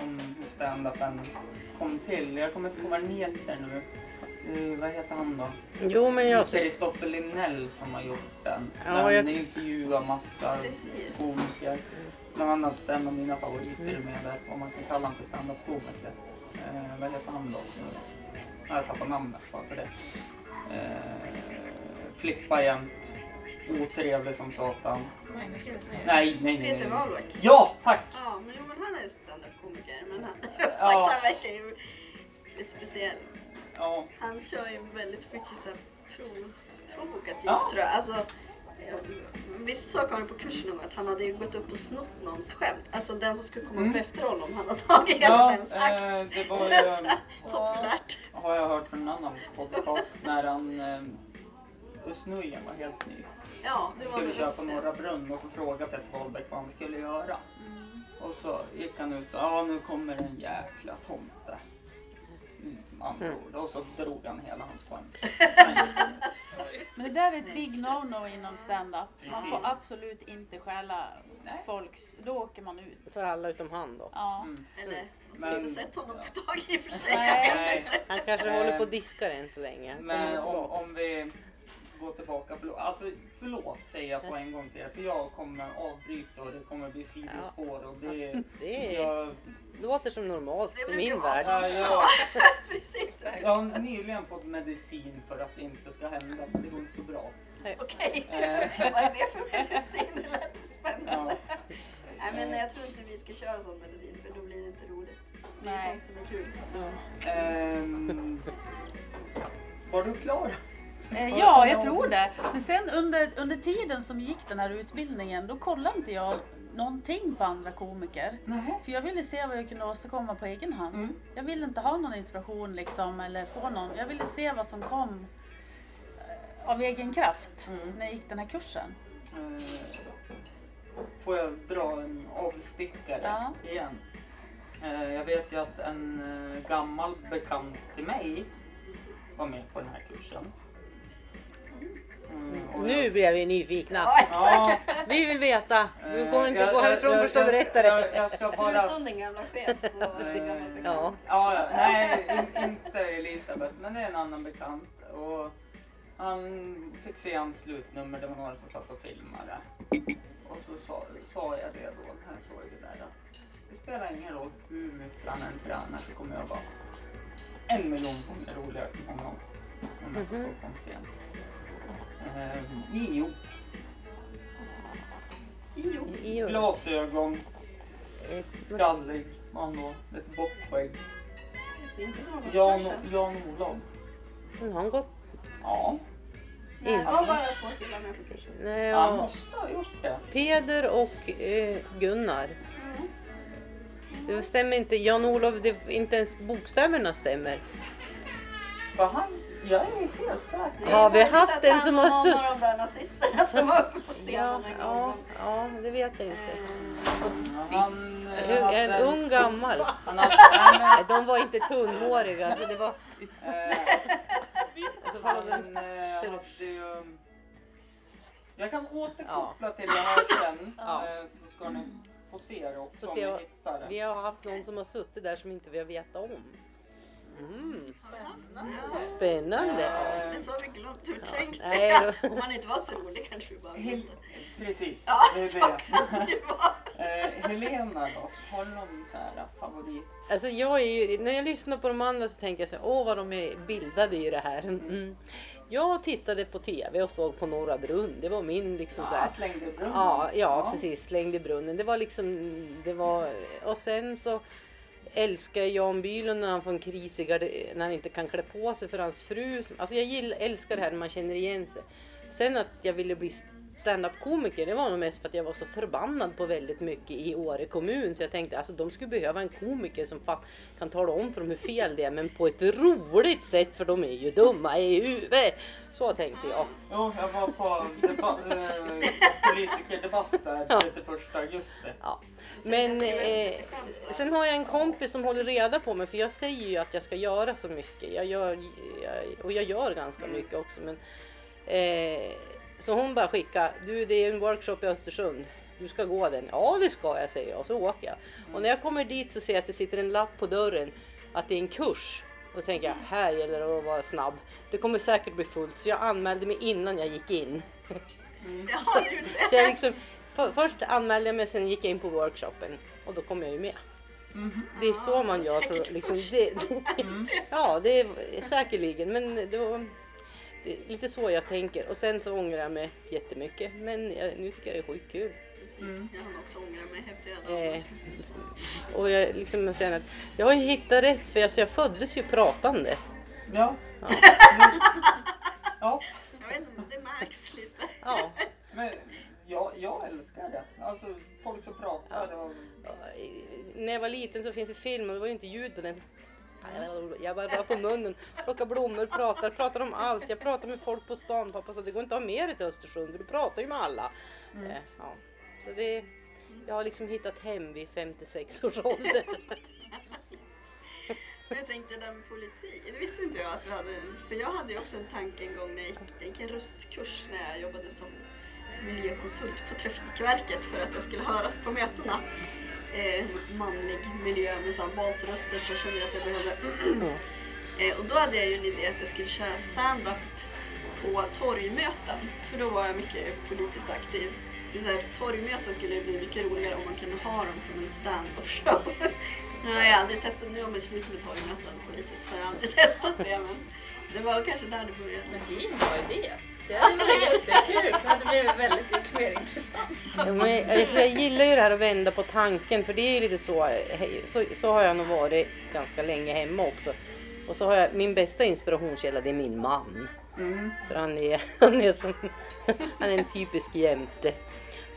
Om hur standupen kom till. Jag kommer inte ihåg vad den heter nu. Eh, vad heter han då? Jo, men jag... Kristoffer Linnell som har gjort den. Ja, den jag- intervjuar massa komiker. Bland annat en av mina favoriter med där. Om man kan kalla honom för standup-komiker. Eh, vad heter han då? Jag har tappat namnet bara för det. Eh, flippa jämt. Otrevlig som satan. Magnus. Nej, nej, nej. Peter. Wahlbeck. Ja, tack! Ja, men, jo, men han är ju standup-komiker. Men han, Ja. sagt, han verkar ju lite speciell. Ja, Han kör ju väldigt mycket så här provokativt Ja. tror jag. Alltså, vissa saker har han på kursen om att han hade gått upp och snott någons skämt. Alltså den som skulle komma Mm. upp efter honom, han har tagit hela ja dens akt. eh, det var ju... Populärt. har jag hört från en annan podcast när han eh, Usnujen var helt ny. Ja, det var skulle köpa det. Norra Brunn och så frågade Peter Wahlbeck vad han skulle göra. Och så gick han ut och ja nu kommer en jäkla tomte. Mm, ord. Och så drog han hela hans skämt. Men det där är ett big no-no inom stand-up. Man får absolut inte stjäla Nej. folks, då åker man ut. För alla utom han då. Ja. Mm. Eller, jag Men- skulle inte sett honom på tag i och för sig. Nej. Nej. Han kanske Eh, håller på och diskar än så länge. Men om, om vi går tillbaka, förlåt, alltså, förlåt säger jag på en gång till er för jag kommer avbryta och det kommer bli sidospår och det, Det är, jag, låter som normalt i min värld. så. jag, Precis. jag har nyligen fått medicin för att det inte ska hända men det går inte så bra. Okej, Eh. vad är det för medicin? Det lät spännande. Ja. Nej men jag tror inte vi ska köra sån medicin för då blir det inte roligt. Det är Nej. sånt som är kul. Ehm, var du klar? Eh, ja, jag tror det. Men sen under, under tiden som gick den här utbildningen, då kollade inte jag någonting på andra komiker. Nej. För jag ville se vad jag kunde åstadkomma på egen hand. Mm. Jag ville inte ha någon inspiration liksom, eller få någon. Jag ville se vad som kom eh, av egen kraft Mm. när jag gick den här kursen. Eh, Får jag dra en avstickare Ja. igen? Jag vet ju att en gammal bekant till mig var med på den här kursen. Mm, och Nu blir vi nyfikna. Ja, exakt. Ja, Vi vill veta. Du eh, kommer inte jag- gå härifrån jag- först och jag- berätta Jag, det. jag ska bara... Förutom din gamla chef så. Ja. Ja, nej, in, inte Elisabeth, men det är en annan bekant. Och han fick se hans slutnummer, det var några som satt och filmade. Och så sa, sa jag det då när jag såg det där att det spelar ingen roll hur mycket han än tränar så kommer jag vara en miljon gånger roligare för honom. Om jag får stå på en scen. Eh, Jo, Jo. Jo. glasögon, skallig, man då, lite bockskägg. Någon Jan. Jan-Olof. Men har han gått? Ja, Nej, det var bara två killar med på kursen. Nej, han måste ha gjort det. Peder och eh, Gunnar. Mm. Det stämmer inte. Jan-Olof, det, inte ens bokstäverna stämmer. För han, jag är helt säker. Har vi haft en som han har var sutt- någon av de där nazisterna som var uppe på scenen Ja, en gång. ja, ja, det vet jag inte. Han, eh, hade en ung gammal. Han Nej, De var inte tunnhåriga. Så det var, men, eh, alltså, han eh, hade ju... Jag kan återkoppla till det här sen. Ja. eh, Så ska ni få se det också om ni hittar det. vi har haft någon som har suttit där som inte vi har vetat om. Mm, Ja. spännande. Eh, Men så har vi glömt hur Ja, tänkt nej då. Om man inte var så rolig kanske vi bara vet. Precis, Ja, det är så det. kan det. Eh, Helena då? Har du någon så här favorit? Alltså jag är ju, när jag lyssnar på de andra så tänker jag så här, åh vad de är bildade i det här. Mm. Jag tittade på TV och såg på Norra Brunn. Det var min liksom så Ja, här. slängde brunnen. Ja, ja, precis. Slängde brunnen. Det var liksom, det var, och sen så älskar Jan Bylund när han får en kris i garde- när han inte kan klä på sig för hans fru. Alltså jag gillar, älskar det här när man känner igen sig. Sen att jag ville bli stand-up komiker det var nog mest för att jag var så förbannad på väldigt mycket i Åre kommun så jag tänkte alltså de skulle behöva en komiker som kan tala om för dem hur fel det är men på ett roligt sätt för de är ju dumma i huvudet. Så tänkte jag. Jo, jag var på eh, politikerdebatt där Ja. 31 augusti. Ja. Men eh, sen har jag en kompis som håller reda på mig för jag säger ju att jag ska göra så mycket. Jag gör, jag, och jag gör ganska mycket också. Men, eh, så hon bara skickar, du det är en workshop i Östersund. Du ska gå den. Ja det ska jag säger jag och så åker jag. Och när jag kommer dit så ser jag att det sitter en lapp på dörren att det är en kurs. Och då tänker jag, här gäller det att vara snabb. Det kommer säkert bli fullt. Så jag anmälde mig innan jag gick in. Du gjorde Så jag liksom, för, först anmälde jag mig, sen gick jag in på workshopen och då kom jag ju med. Det är så man gör. För, liksom, först. det, ja, det är säkerligen. Men det var det lite så jag tänker. Och sen så ångrar jag mig jättemycket. Men jag, nu tycker jag det är skitkul. Precis. Jag har också ångrat mig häftiga Eh, dagar. och jag liksom att jag har ju hittat rätt för jag, så jag föddes ju pratande. Ja. Ja. ja. Jag vet inte, det märks lite. Ja. Men jag, jag älskar det. Alltså folk som pratar och... När jag var liten så finns det film och det var ju inte ljud på den. Jag bara drar på munnen, plockar blommor, pratar, pratar om allt. Jag pratar med folk på stan. Pappa sa det går inte att ha med dig till Östersund för du pratar ju med alla. Mm. Eh, Ja. Så det, jag har liksom hittat hem vid 56 års ålder. Jag tänkte det där med politik, det visste inte jag att vi hade. För jag hade ju också en tanke en gång när jag gick, jag gick en röstkurs när jag jobbade som miljökonsult på Trafikverket för att jag skulle höras på mötena. Eh, manlig miljö med så basröster så jag kände att jag behövde. eh, och då hade jag ju en idé att jag skulle köra stand-up på torgmöten. För då var jag mycket politiskt aktiv. Det så här, torgmöten skulle bli mycket roligare om man kunde ha dem som en stand-up show. nu har jag aldrig testat, nu har man slut med torgmöten politiskt så jag har aldrig testat det. Men det var kanske där det började. Men det är en bra idé. Det hade varit jättekul. Det hade blivit väldigt mycket mer intressant. Ja, men, alltså, jag gillar ju det här att vända på tanken för det är ju lite så, så, så har jag nog varit ganska länge hemma också. Och så har jag, min bästa inspirationskälla det är min man. Mm. För han är, han är som, han är en typisk jämte.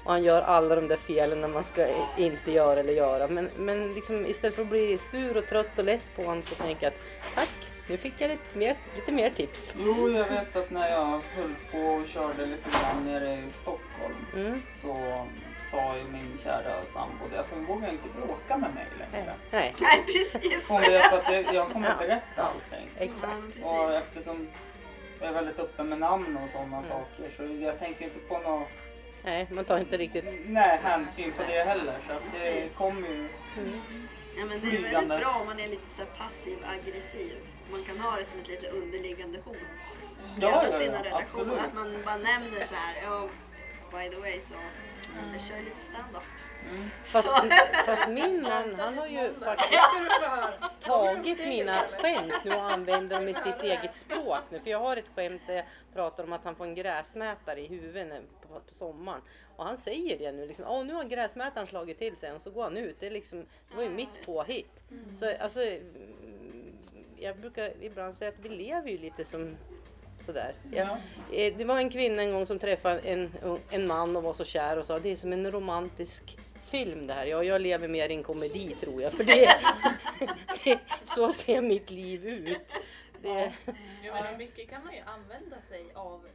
Och han gör alla de där felen när man ska inte göra eller göra. Men, men liksom, istället för att bli sur och trött och less på honom så tänker jag att tack, nu fick jag lite mer, lite mer tips. Jo, jag vet att när jag höll på och körde lite grann nere i Stockholm Mm. så sa ju min kära sambo det att hon vågar inte bråka med mig längre. Nej, Nej precis. Hon vet att jag, jag kommer Ja. berätta allting. exakt. Och eftersom jag är väldigt öppen med namn och sådana saker så jag tänker inte på någon Nej, man tar inte riktigt... nej, hänsyn på det heller. Så att det kommer ju Ja, men det är väldigt bra om man är lite så passiv aggressiv. Man kan ha det som ett lite underliggande hot i Ja, alla ja, sina ja, relationer. absolut. Att man bara nämner så här, ja, by the way så jag kör lite stand-up. Fast, Så. fast min man, han har ju faktiskt tagit mina skämt nu och använder dem i sitt eget språk nu. För jag har ett skämt där jag pratar om att han får en gräsmätare i huvudet på, på sommaren. Och han säger det nu liksom, åh nu har gräsmätaren slagit till sig och så går han ut. Det, är liksom, det var ju mitt påhitt. Så alltså, mm, jag brukar ibland säga att vi lever ju lite som sådär. Jag, eh, det var en kvinna en gång som träffade en, en man och var så kär och sa det är som en romantisk film det här. Ja, jag lever mer i en komedi tror jag. För det, det så ser mitt liv ut. Det, Ja, men mycket kan man ju använda sig av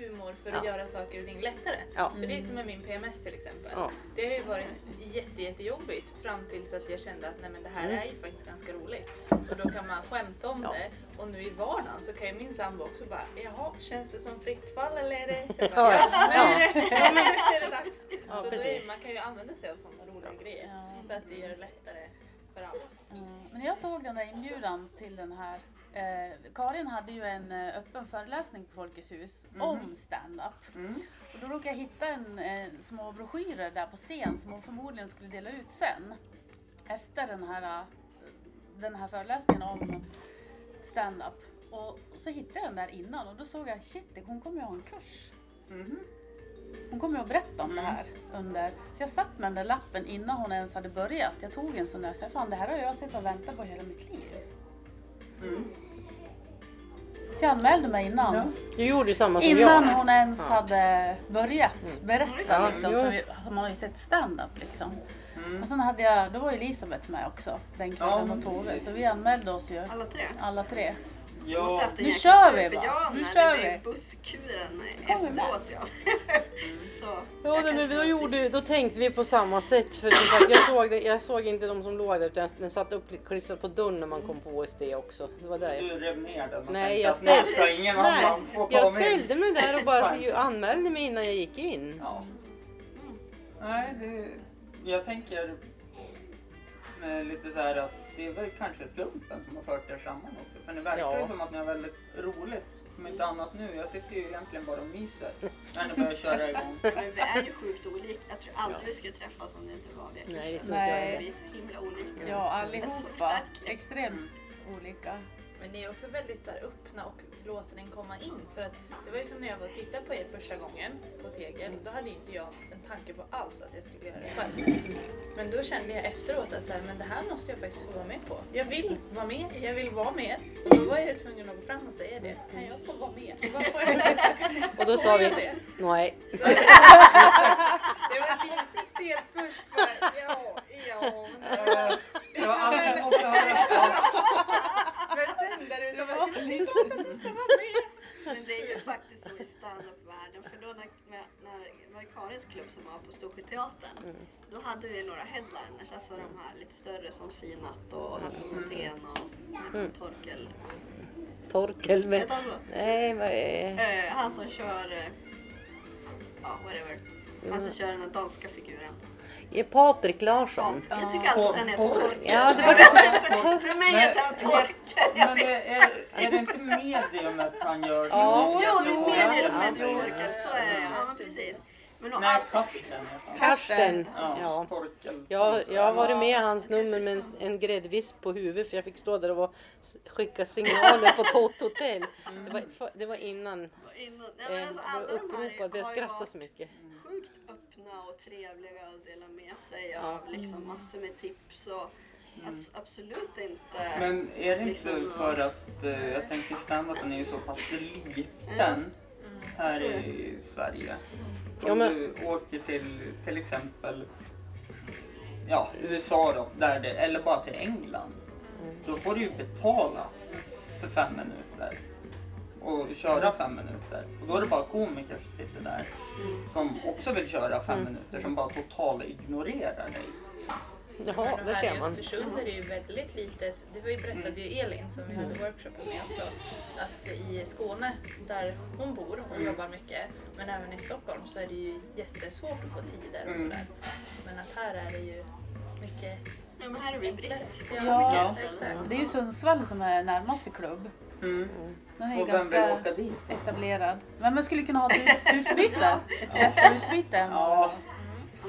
humor för att Ja. göra saker och ting lättare. Ja. För det är som med min PMS till exempel. Ja. Det har ju varit jätte, jättejobbigt fram tills att jag kände att nej, men det här Mm. är ju faktiskt ganska roligt. Och då kan man skämta om Ja. det. Och nu i vardagen så kan ju min sambo också bara, jaha, känns det som fritt fall eller är det? Bara, ja. nu är det, dags. Ja, så är, man kan ju använda sig av sådana roliga grejer. Ja. För att det gör det lättare för alla. Mm. Men jag såg den där inbjudan till den här eh, Karin hade ju en eh, öppen föreläsning på Folkets hus om stand-up. Mm. Och då råkade jag hitta en eh, små broschyrer där på scen som hon förmodligen skulle dela ut sen. Efter den här, eh, den här föreläsningen om stand-up. Och så hittade jag den där innan och då såg jag shit, hon kommer ju ha en kurs. Mhm. Hon kommer ju att berätta om det här under... Så jag satt med den där lappen innan hon ens hade börjat. Jag tog en sån där så jag fan det här har jag sett och väntat på hela mitt liv. Mm. Så jag anmälde mig innan. Ja. du gjorde ju samma som Innan jag. hon ens Ja. hade börjat berätta. Ja, liksom, för vi, man har ju sett stand-up liksom. Mm. Och sen hade jag, då var ju Elisabeth med också den kvällen Ja, och Tove. Så vi anmälde oss ju Alla tre. alla tre. Jag måste Ja, haft en Nu kör tur, vi, för va? jag Nu kör vi. busskuren efteråt. Ja. Så, Ja, jag men då, gjorde, då tänkte vi på samma sätt. För som sagt, jag, såg det, jag såg inte de som låg där utan den satt uppklistrad på dörren när man kom på OSD också. Det var Så där jag... du rev ner den och Nej, tänkte jag att nu ställde- ska ingen Nej, annan få ta jag mig ställde mig där och bara anmälde mig innan jag gick in. Ja. Nej, det, jag tänker lite så här att det är väl kanske slumpen som har fört er samman också. För det verkar ju Ja. som att ni har väldigt roligt. Om inte annat nu. Jag sitter ju egentligen bara och myser när ni börjar köra igång. Men vi är ju sjukt olika. Jag tror aldrig vi skulle träffas om det inte var via Nej, det tror inte jag. Vi är så himla olika. Ja, allihopa. verkligen. Extremt olika. Men ni är också väldigt så här, öppna och låter den komma in. För att det var ju som när jag var och tittade på er första gången på Tegel. Då hade inte jag en tanke på alls att jag skulle göra det själv. Men då kände jag efteråt att så här, men det här måste jag faktiskt få vara med på. Jag vill vara med, jag vill vara med. Och då var jag tvungen att gå fram och säga det. Kan jag få vara med? Och då sa vi det? nej. Det var lite stelt först. Bara, ja, ja. Men, det var- alltså, jag måste höra. Där ute var det vara med. Men det är ju faktiskt så i standup-världen. För då när, när, var Karins klubb som var på Storsjöteatern. Mm. Då hade vi några headliners. Alltså de här lite större som Sinat och Hasse Montén och Mm. Torkel. Torkel med... Vet han så? Nej, vad är... Eh, han som kör, eh, ja whatever. Han som kör den här danska figuren. Är Patrik Ja, Larsson. jag tycker alltid att han heter Torkel. Ja, det var inte, För mig heter han Torkel. Men det är, är det inte mediumet han gör? Ja. Jo, det är Ja, mediet som ja, heter ja. Torkel. Så är det. Ja, precis. Men och Nej, all, Karsten heter han. Karsten. Ja, Ja. Jag, jag har varit med i hans nummer med en, en gräddvisp på huvudet för jag fick stå där och var, skicka signaler på Tott Hotel. Det var, för- det var innan innan, ja, eh, men det alltså, var alla de här Jag har ju skrattade varit så mycket. sjukt öppna och trevliga och delar med sig Ja. av liksom massor med tips och alltså, absolut inte. Men är det inte Liksom, för att eh, jag tänker standupen är ju så pass liten här tror i Sverige. Ja, Om men- du åker till till exempel ja, USA då, där det, eller bara till England. Då får du ju betala för fem minuter och köra fem minuter. Och då är det bara komiker som sitter där som också vill köra fem minuter som bara totalt ignorerar dig. Jaha, där här ser i man. Östersund är det ju väldigt litet. Det var ju berättade ju Elin som vi hade workshopen med också. Att i Skåne där hon bor och jobbar mycket. Men även i Stockholm så är det ju jättesvårt att få tider och Mm. sådär. Men att här är det ju mycket Ja, men här är vi brist på Ja, komiker. Det är ju Sundsvall som är närmaste klubb. Mm. Den är Och vem vill ganska åka dit? etablerad. Men man skulle kunna ha ett ut- utbyte. Ett. Ja, Ja,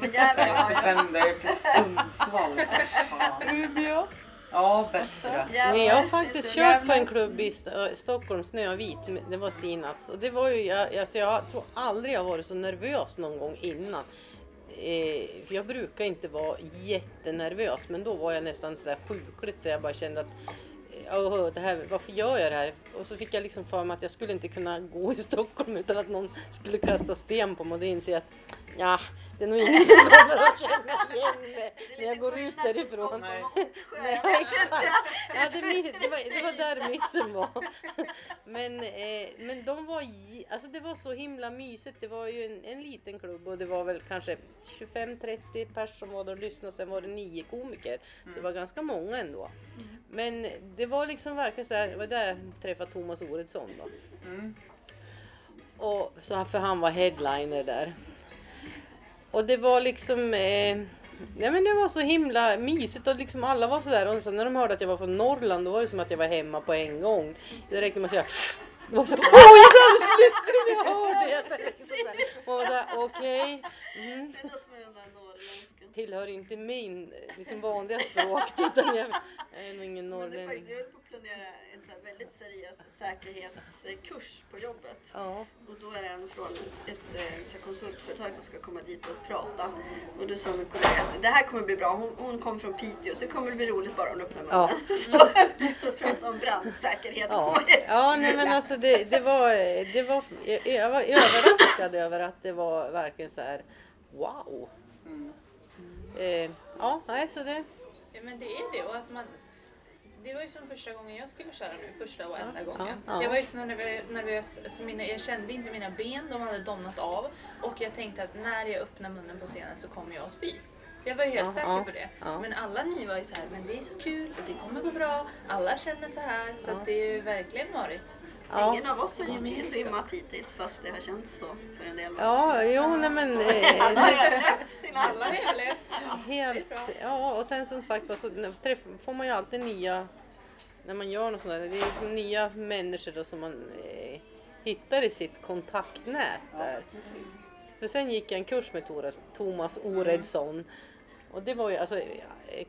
men jävlar jag inte vända er till Sundsvall. för fan. Umeå. Ja, bättre. jävlar. Men jag har faktiskt kört på en klubb i St- äh, Stockholm, Snövit. Det var Sinats. Och det var ju, jag, alltså jag tror aldrig jag varit så nervös någon gång innan. Eh, för jag brukar inte vara jättenervös men då var jag nästan så där sjukligt så jag bara kände att eh, "Åh, det här, varför gör jag det här? Och så fick jag liksom för mig att jag skulle inte kunna gå i Stockholm utan att någon skulle kasta sten på mig och då inser jag att ja, det är nog ingen som kommer att känna igen mig när jag går ut därifrån. Nej. Nej, exakt. Ja, det, var, det var där missen var. Men, eh, men de var, alltså det var så himla mysigt. Det var ju en, en liten klubb och det var väl kanske 25-30 pers som var där och lyssnade. Sen var det nio komiker. Så det var ganska många ändå. Men det var liksom verkligen så här, det var där jag träffade Thomas Oredsson då. Mm. Och, så, för han var headliner där. Och det var liksom, eh, nej men det var så himla mysigt och liksom alla var sådär och så när de hörde att jag var från Norrland då var det som att jag var hemma på en gång. Det räckte med att säga det var så, jag alldeles lycklig när jag hörde det. Så liksom så här, Och där, okej, mm, Det låter med den där norrländskan. Tillhör inte min liksom vanliga språk utan jag, jag är nog ingen Men det är norrlänning. faktiskt, jag höll på att planera en så här väldigt seriös säkerhetskurs på jobbet. Ja. Och då är det en från ett, ett, eh, ett konsultföretag som ska komma dit och prata. Och då sa min kollega att det här kommer bli bra. Hon, hon kom från Piteå så det kommer bli roligt bara hon öppnar munnen. Ja. Så prata om brandsäkerhet. Ja, Det var ja nej, men alltså det, det var, det var, jag, jag var överraskad över att det var verkligen så här wow. Mm. Eh, ja, nej så det, Ja, men det är det och att man det var ju som första gången jag skulle köra nu, första och enda gången. ja, ja. Jag var ju så nervös, nervös så mina, jag kände inte mina ben, de hade domnat av. Och jag tänkte att när jag öppnar munnen på scenen så kommer jag att spy. Jag var ju helt Ja, säker ja, på det. ja. Men alla ni var ju så här, men det är så kul och det kommer gå bra. Alla känner så här. Så det har ju verkligen varit. Ja. Ingen av oss har ju svimmat hittills fast det har känts så för en del. Ja, jo nej men Alla eh, har överlevt sina Alla har överlevt. helt, ja och sen som sagt så får man ju alltid nya, när man gör något sånt där, det är liksom nya människor då som man eh, hittar i sitt kontaktnät där. För sen gick jag en kurs med Thomas Oredsson. Och det var ju, alltså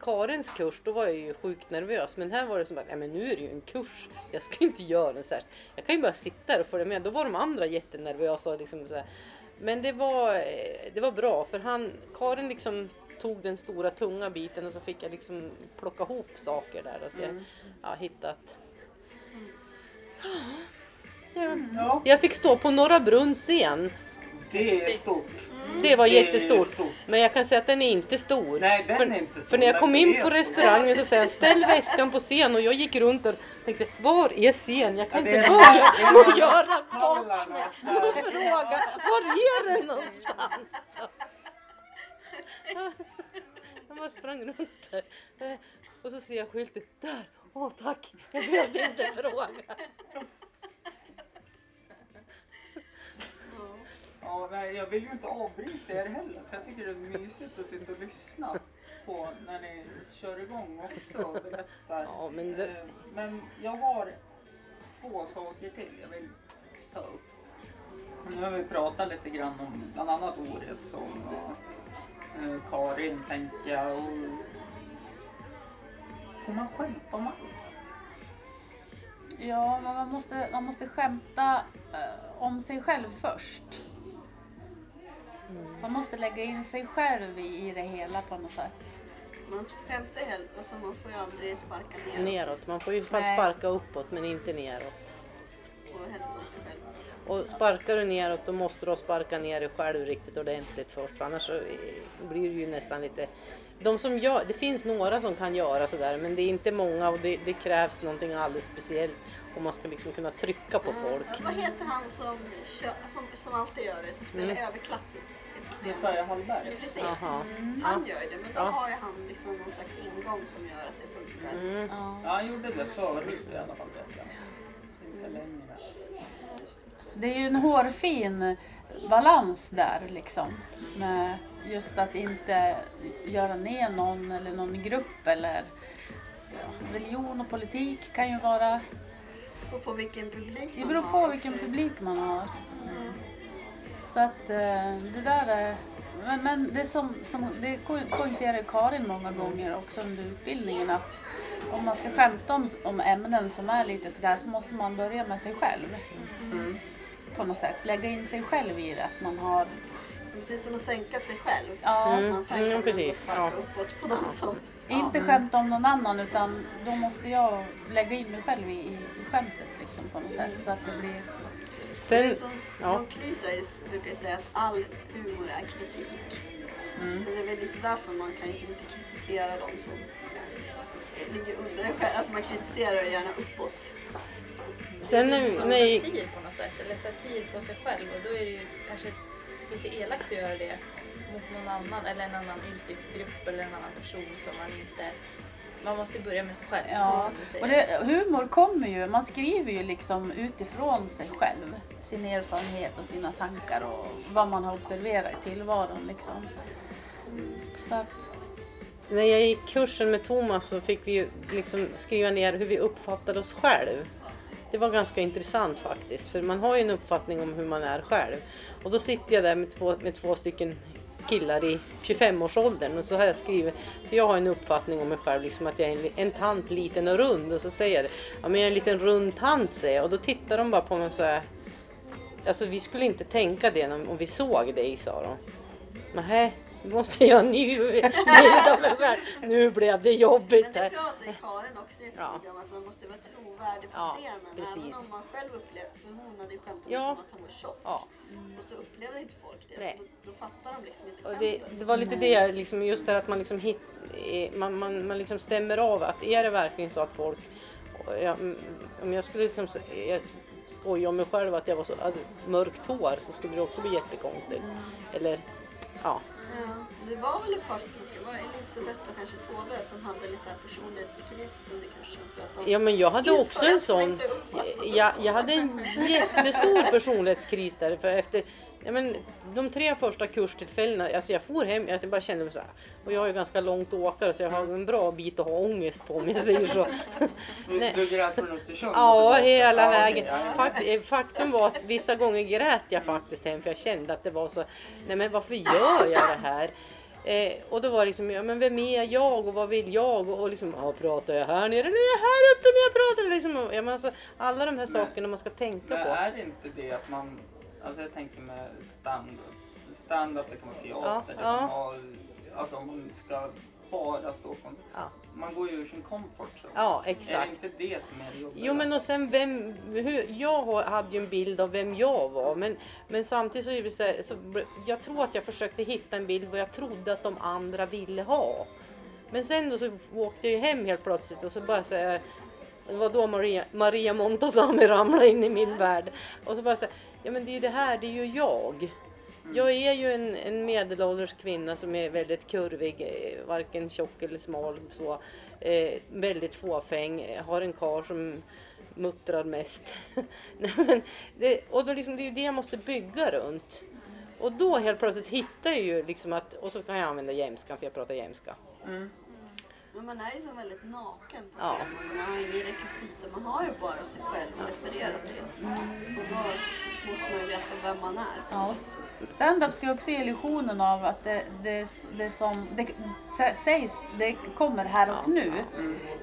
Karins kurs, då var jag ju sjukt nervös. Men här var det som att, ja men nu är det ju en kurs. Jag ska inte göra en här. Jag kan ju bara sitta där och följa med. Då var de andra jättenervösa liksom så här. Men det var, eh, det var bra för han, Karin liksom tog den stora tunga biten och så fick jag liksom plocka ihop saker där. Att jag ja, hittat. Ja. Ja, Jag fick stå på Norra Brunns scen. det är stort. Det var är jättestort. stort. Men jag kan säga att den är inte stor. Nej, den för, är inte stor, För när jag kom in på restaurangen så säger han ställ väskan på scen och jag gick runt och tänkte var är scen? Jag kan Ja, inte börja och göra bort mig och fråga var är den någonstans? Jag bara sprang runt där Eh, och så ser jag skylten där. Åh tack, jag behövde inte fråga. Ja, nej, jag vill ju inte avbryta er heller för jag tycker det är mysigt att sitta och lyssna på när ni kör igång också och berättar. Ja, men det- Eh, men jag har två saker till jag vill ta upp. Nu har vi pratat lite grann om bland annat Oredsson och eh, Karin tänker jag. Och... Får man skämta om allt? Ja, men man måste, man måste skämta eh, om sig själv först. Man måste lägga in sig själv i, i det hela på något sätt. Man skämtar helt, alltså man får ju aldrig sparka neråt. Neråt, man får ju Nej. sparka uppåt men inte neråt. Och helst om sig själv. Och sparkar du neråt då måste du sparka ner dig själv riktigt ordentligt först för annars så eh, blir det ju nästan lite... De som gör, det finns några som kan göra sådär men det är inte många och det, det krävs någonting alldeles speciellt om man ska liksom kunna trycka på folk. Ja, vad heter han som, som, som alltid gör det, som spelar Mm. överklass i- på scenen? Jesaja Hallberg. Precis. Jaha. Han gör det, men då Ja. har ju han liksom någon slags ingång som gör att det funkar. Mm. Ja. Ja, han gjorde det förut i alla fall. Inte längre. Det är ju en hårfin balans där liksom. Med just att inte göra ner någon eller någon grupp eller ja, religion och politik kan ju vara, Det beror på vilken publik det man beror har på vilken publik man har. Så att eh, det där är, men, men det som, som det poängterar Karin många gånger också under utbildningen att om man ska skämta om, om ämnen som är lite sådär så måste man börja med sig själv. På något sätt, lägga in sig själv i det. Att man har, Precis som att sänka sig själv. Ja. Så att Mm, man mm, kan precis. Ja. uppåt på de som... inte skämta om någon annan utan då måste jag lägga in mig själv i, i, i skämtet liksom på något sätt. Så att det blir, Sen, som ja. John Cleese brukar säga att all humor är kritik. Så det är väl lite därför man kan ju som inte kritisera dem som ligger under en själv. Alltså man kritiserar ju gärna uppåt. sen Det är när, som när, satir på något sätt, eller satir på sig själv och då är det ju kanske lite elakt att göra det mot någon annan eller en annan yrkesgrupp eller en annan person som man inte... Man måste ju börja med sig själv, ja. precis som du säger. Och det, humor kommer ju, man skriver ju liksom utifrån sig själv. Sin erfarenhet och sina tankar och vad man har observerat i tillvaron liksom. Så att, när jag gick kursen med Thomas så fick vi ju liksom skriva ner hur vi uppfattade oss själv. Det var ganska intressant faktiskt, för man har ju en uppfattning om hur man är själv. Och då sitter jag där med två, med två stycken killar i 25-årsåldern och så har jag skrivit, för jag har en uppfattning om mig själv, liksom att jag är en, en tant, liten och rund. Och så säger jag det, ja men jag är en liten rund tant säger jag. Och då tittar de bara på mig så här, alltså vi skulle inte tänka det om om vi såg dig, sa de. Nej, nu måste jag en ny bild av mig själv. Nu blev det jobbigt Men det ju Karin också jättemycket om att man måste vara trovärdig på Ja, scenen. precis. Även om man själv upplever, för hon hade ju Ja. mycket om att hon var tjock. Ja. Och så upplevde inte folk det. Nej. Så då, då fattar de liksom inte Och det, skämtet. det var lite det, liksom, just det att man liksom hit, eh, man, man, man liksom stämmer av att är det verkligen så att folk, jag, mm, om jag skulle liksom, jag skoja om mig själv att jag var så, hade mörkt hår så skulle det också bli jättekonstigt. Eller ja, Ja, det var väl ett par var Elisabeth och kanske Tove som hade lite så här personlighetskris under kursen. För att de ja men jag hade insåg också en att de sån, inte uppfattade jag, oss. jag hade en jättestor personlighetskris där för efter Ja, men de tre första kurstillfällena, alltså jag for hem, jag bara kände mig så här. Och jag är ganska långt åkare så jag har en bra bit att ha ångest på om jag säger så. Nej. Du, grät från Östersund? Ja, och tillbaka? hela okej, vägen. ja, ja. Fakt, eh, faktum var att vissa gånger grät jag faktiskt hem för jag kände att det var så, nej men varför gör jag det här? Eh, och då var det liksom, ja men vem är jag och vad vill jag? Och, och liksom, ja pratar jag här nere eller är jag här uppe när jag pratar? Liksom, ja, men alltså, alla de här sakerna man ska tänka Men på. är det inte det att man, alltså jag tänker med stand-up, stand-up det kan vara teater, det Ja, kan ja. vara, alltså om man ska bara stå på konsert. Ja. Man går ju ur sin comfort zone. Ja, Är exakt. det inte det som är det jobbiga? Jo men och sen vem, hur, jag hade ju en bild av vem jag var men, men samtidigt så, är det så, här- så jag tror att jag försökte hitta en bild vad jag trodde att de andra ville ha. Men sen då så åkte jag ju hem helt plötsligt och så bara så här, det var då Maria, Maria Montazami ramlade in i min värld. Och så bara så här, ja men det är ju det här, det är ju jag. Jag är ju en, en medelålders kvinna som är väldigt kurvig, eh, varken tjock eller smal. Så, eh, väldigt fåfäng, eh, har en kar som muttrar mest. Nej, men det, och då liksom, det är ju det jag måste bygga runt. Och då helt plötsligt hittar jag ju liksom att, och så kan jag använda jämskan för jag pratar jämska. Mm. Men man är ju så väldigt naken på Ja. scenen. Man har ingen rekvisita. Man har ju bara sig själv att referera till. Och då måste man ju veta vem man är. Ja, stand-up ska också ge illusionen av att det, det, det som det sä- sägs, det kommer här och nu.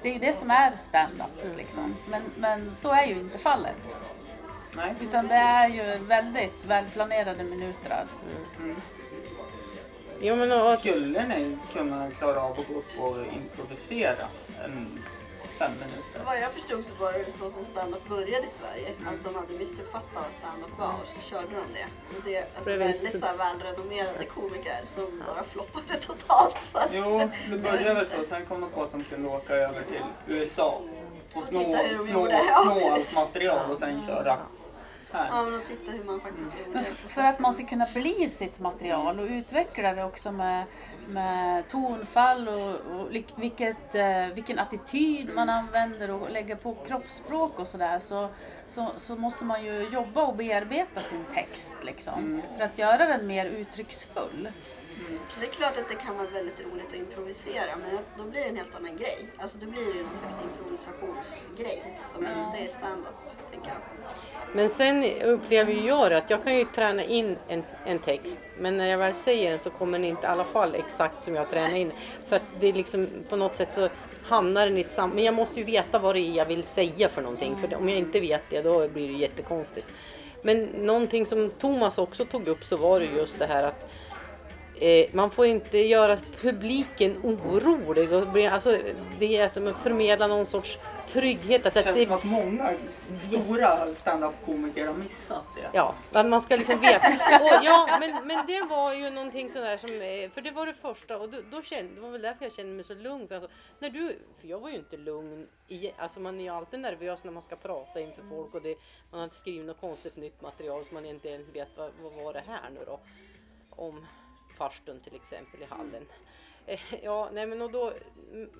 Det är ju det som är stand-up liksom. Men, men så är ju inte fallet. Nej. Utan det är ju väldigt välplanerade minuter. Jo men och, Skulle ni kunna klara av att gå upp och improvisera en fem minuter? Vad jag förstod så var det så som stand-up började i Sverige. Att de hade missuppfattat vad stand-up var och så körde de det. Och det är alltså väldigt så- så här välrenommerade komiker som bara floppade totalt. Så att, Jo, det började väl så. Sen kom de på att de kunde åka över till USA och snå, snå, snå allt precis. material och sen köra. Ja, men att titta hur man faktiskt gjorde Men processen. för att man ska kunna bli sitt material och utveckla det också med, med tonfall och, och vilket, eh, vilken attityd man använder och lägga på kroppsspråk och sådär så, så, så måste man ju jobba och bearbeta sin text liksom. För att göra den mer uttrycksfull. Det är klart att det kan vara väldigt roligt att improvisera men då blir det en helt annan grej. Alltså då blir det någon slags improvisationsgrej som inte är stand-up, tänker jag. Men sen upplever jag att jag kan ju träna in en, en text. Men när jag väl säger den så kommer den inte i alla fall exakt som jag tränar in. För att det är liksom på något sätt så hamnar den i ett sam... Men jag måste ju veta vad det är jag vill säga för någonting. För om jag inte vet det då blir det ju jättekonstigt. Men någonting som Thomas också tog upp så var det just det här att eh, man får inte göra publiken orolig. Och bli, alltså, det är som att förmedla någon sorts trygghet. Att, Det att känns det, som att många stora stand-up-komiker har missat det. Ja, man ska liksom veta. Och ja, men, men det var ju någonting sådär som, eh, för det var det första och då, då kände, det var väl därför jag kände mig så lugn. För, alltså, när du, för jag var ju inte lugn, i, alltså man är ju alltid nervös när man ska prata inför folk och det, man har inte skrivit något konstigt nytt material så man inte vet vad, vad var det här nu då? Om farstun till exempel i hallen. Eh, Ja, nej men och då,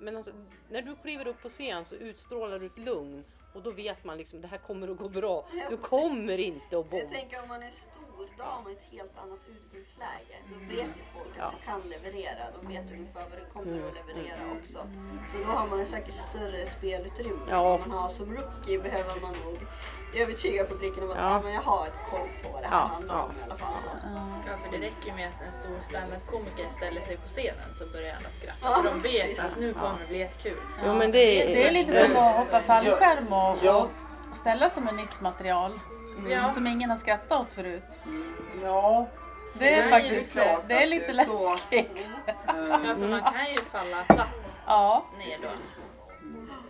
men alltså, när du kliver upp på scen så utstrålar du ett lugn och då vet man liksom det här kommer att gå bra. Du kommer inte att Jag bomba. tänker om man är stor, då har man ett helt annat utgångsläge. Då vet ju folk att Ja. du kan leverera. De vet ungefär vad du kommer Mm, att leverera också. Så då har man säkert större spelutrymme. Ja. Om man har som rookie behöver man nog övertyga publiken om att Ja. ja. men jag har ett koll på vad det här Ja, handlar ja. om i alla fall. Så. Ja, för det räcker ju med att en stor standup-komiker ställer sig på scenen så börjar alla skratta. Ja, för de vet precis. att nu kommer det bli jättekul. Jo men det är... Det är lite som att hoppa fallskärm och, Ja. och ställa som ett nytt material. Ja. Som ingen har skrattat åt förut. Ja, Det är Det är faktiskt det. Det är lite det är läskigt. Ja, för man kan ju falla platt Ja. ner då.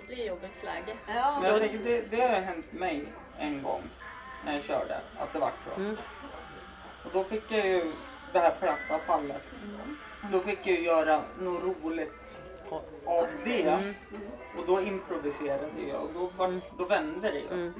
Det blir jobbigt läge. Ja, men jag tänker det, det har hänt mig en gång när jag körde, att det vart så. Mm. Och då fick jag ju det här platta fallet. Då fick jag ju göra något roligt av det. Mm. Och då improviserade jag och då, var, då vände det ju.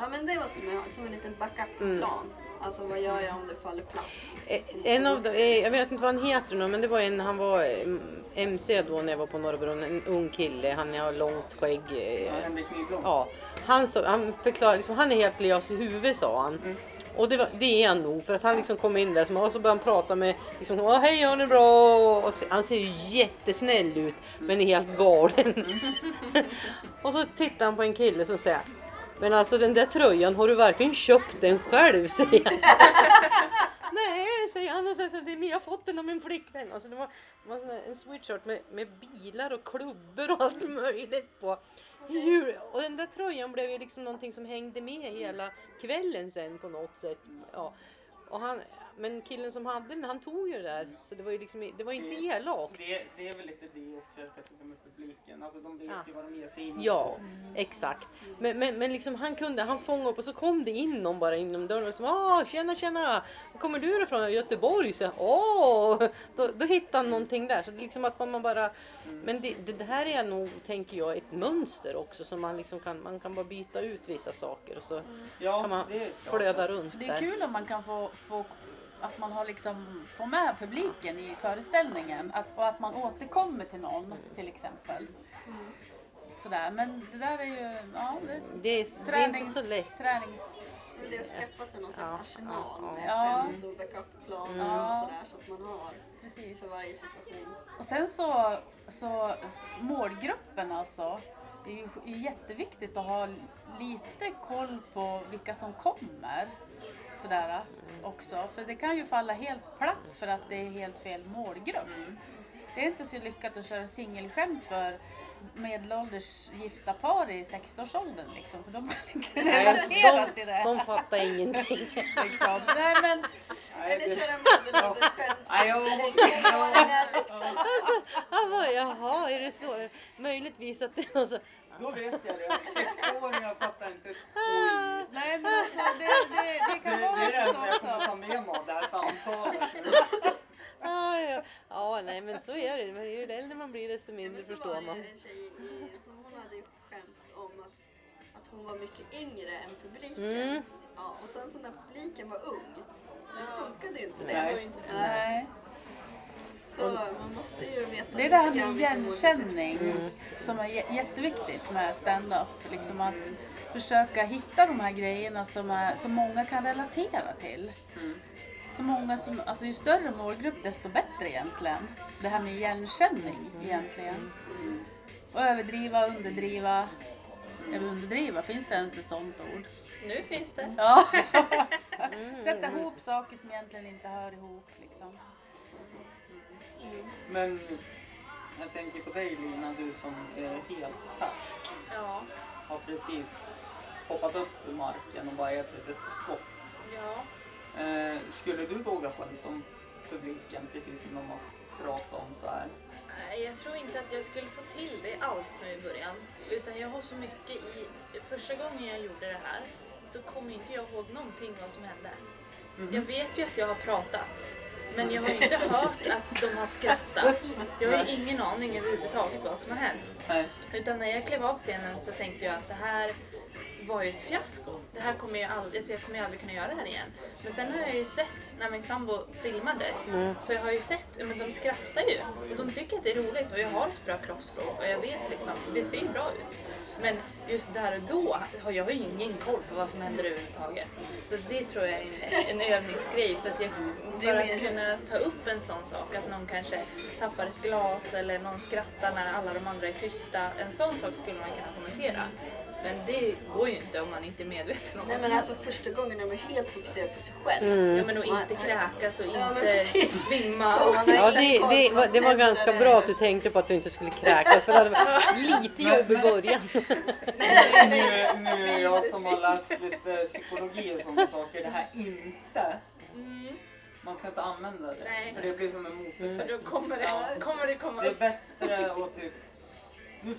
Mm. ja, men det måste man ha som en liten backup-plan. Alltså vad gör jag om det faller platt? Eh, En av de, eh, jag vet inte vad han heter nu, men det var en, han var eh, MC då när jag var på Norra Brunn, en ung kille, han har långt skägg. Ja, Henrik Nyblom. Ja, han, han förklarade liksom, han är helt lös i huvudet sa han. Mm. Och det, var, det är han nog för att han liksom kom in där som, och så började han prata med liksom, Åh, hej har ni bra? Och se, han ser ju jättesnäll ut men är helt galen. och så tittar han på en kille som säger Men alltså den där tröjan, har du verkligen köpt den själv? säger han. Nej, säger han och säger så, det är jag har fått den av min flickvän. Alltså det var, det var sån en sweatshirt med, med bilar och klubbor och allt möjligt på. Jul. Och den där tröjan blev ju liksom någonting som hängde med hela kvällen sen på något sätt. Ja. Och han, men killen som hade den, han tog ju det där. Så det var ju liksom, det var inte elakt. Det, det är väl lite det också jag tycker med publiken. Alltså de vet Ja. ju vad de ger sig in Ja, på. exakt. Men, men, men liksom han kunde, han fångade upp och så kom det in någon bara inom dörren och så ah tjena tjena, var kommer du ifrån? Göteborg? Så, Åh! Då, då hittade han någonting där. Så det är liksom att man, man bara, men det, det, det här är nog, tänker jag, ett mönster också som man liksom kan, man kan bara byta ut vissa saker och så Ja, kan man det är klart. flöda runt Det är där. kul om man kan få, få att man har liksom får med publiken i föreställningen att, och att man återkommer till någon till exempel. Sådär. Men det där är ju ja, det Det är, det är inte så lätt. tränings... Men det är att skaffa sig någon slags Ja, arsenal ja, med ja. skämt och backup-planer Ja. och sådär så att man har Precis. för varje situation. Och sen så, så målgruppen alltså. Det är ju det är jätteviktigt att ha lite koll på vilka som kommer. Sådär också. För det kan ju falla helt platt för att det är helt fel målgrupp. Det är inte så lyckat att köra singelskämt för medelålders gifta par i 60-årsåldern liksom. För de har inte relaterat till det. de, de fattar ingenting. Liksom. Nej, men, Nej, Eller köra medelålders skämt. Bara, jaha, är det så? Möjligtvis att det var så. Då vet jag det. Sexåringar fattar inte ett. Nej, men alltså det, det, det Det, kan det vara är det enda jag så kommer ta med mig av det här samtalet. Ah, ja. ja, nej men så är det. Men ju äldre man blir desto mindre Men så förstår var man. det en tjej i, som hon hade skämt om att, att hon var mycket yngre än publiken. Mm. Ja, och sen så när publiken var ung, det funkade ju inte det. Det inte det. Nej. Så man måste ju veta Det är det här med igenkänning som är jä- jätteviktigt med stand-up. Liksom att försöka hitta de här grejerna som, är, som många kan relatera till. Så många som, alltså ju större målgrupp desto bättre egentligen. Det här med igenkänning egentligen. Och överdriva, underdriva. Eller underdriva, finns det ens ett sånt ord? Nu finns det. Ja. Sätta ihop saker som egentligen inte hör ihop liksom. Men jag tänker på dig Lina, du som är helt färsk. Ja. Har precis hoppat upp ur marken och bara ätit ett skott. Ja. Eh, skulle du våga skämta om publiken precis som de har pratat om så här? Nej, jag tror inte att jag skulle få till det alls nu i början. Utan jag har så mycket i... Första gången jag gjorde det här så kommer inte jag ihåg någonting vad som hände. Jag vet ju att jag har pratat. Men jag har inte hört att de har skrattat. Jag har ju ingen aning överhuvudtaget vad som har hänt. Nej. Utan när jag klev av scenen så tänkte jag att det här var ju ett fiasko. Det här kommer jag aldrig, alltså jag kommer aldrig kunna göra det här igen. Men sen har jag ju sett när min sambo filmade, så jag har ju sett, men de skrattar ju och de tycker att det är roligt och jag har ett bra kroppsspråk och jag vet liksom, det ser bra ut. Men just där och då har jag ingen koll på vad som händer överhuvudtaget. Så det tror jag är en, en övningsgrej för att, jag, för att kunna ta upp en sån sak. Att någon kanske tappar ett glas eller någon skrattar när alla de andra är tysta. En sån sak skulle man kunna kommentera. Men det går ju inte om man inte är medveten om Nej vad som men händer. alltså första gången är man helt fokuserad på sig själv. Ja men och inte kräkas och Ja, men inte precis. svimma. Så Och, man har Ja, ingen det, på det, vad var, som det var händer ganska när bra att du tänkte på att du inte skulle kräkas för det hade varit lite jobb i början. Nu, nu är jag som har läst lite psykologi och sådana saker. Det här inte. Man ska inte använda det. Nej. För det blir som en moteffekt. för då kommer det, kommer det komma Det är upp. bättre att typ... Nu,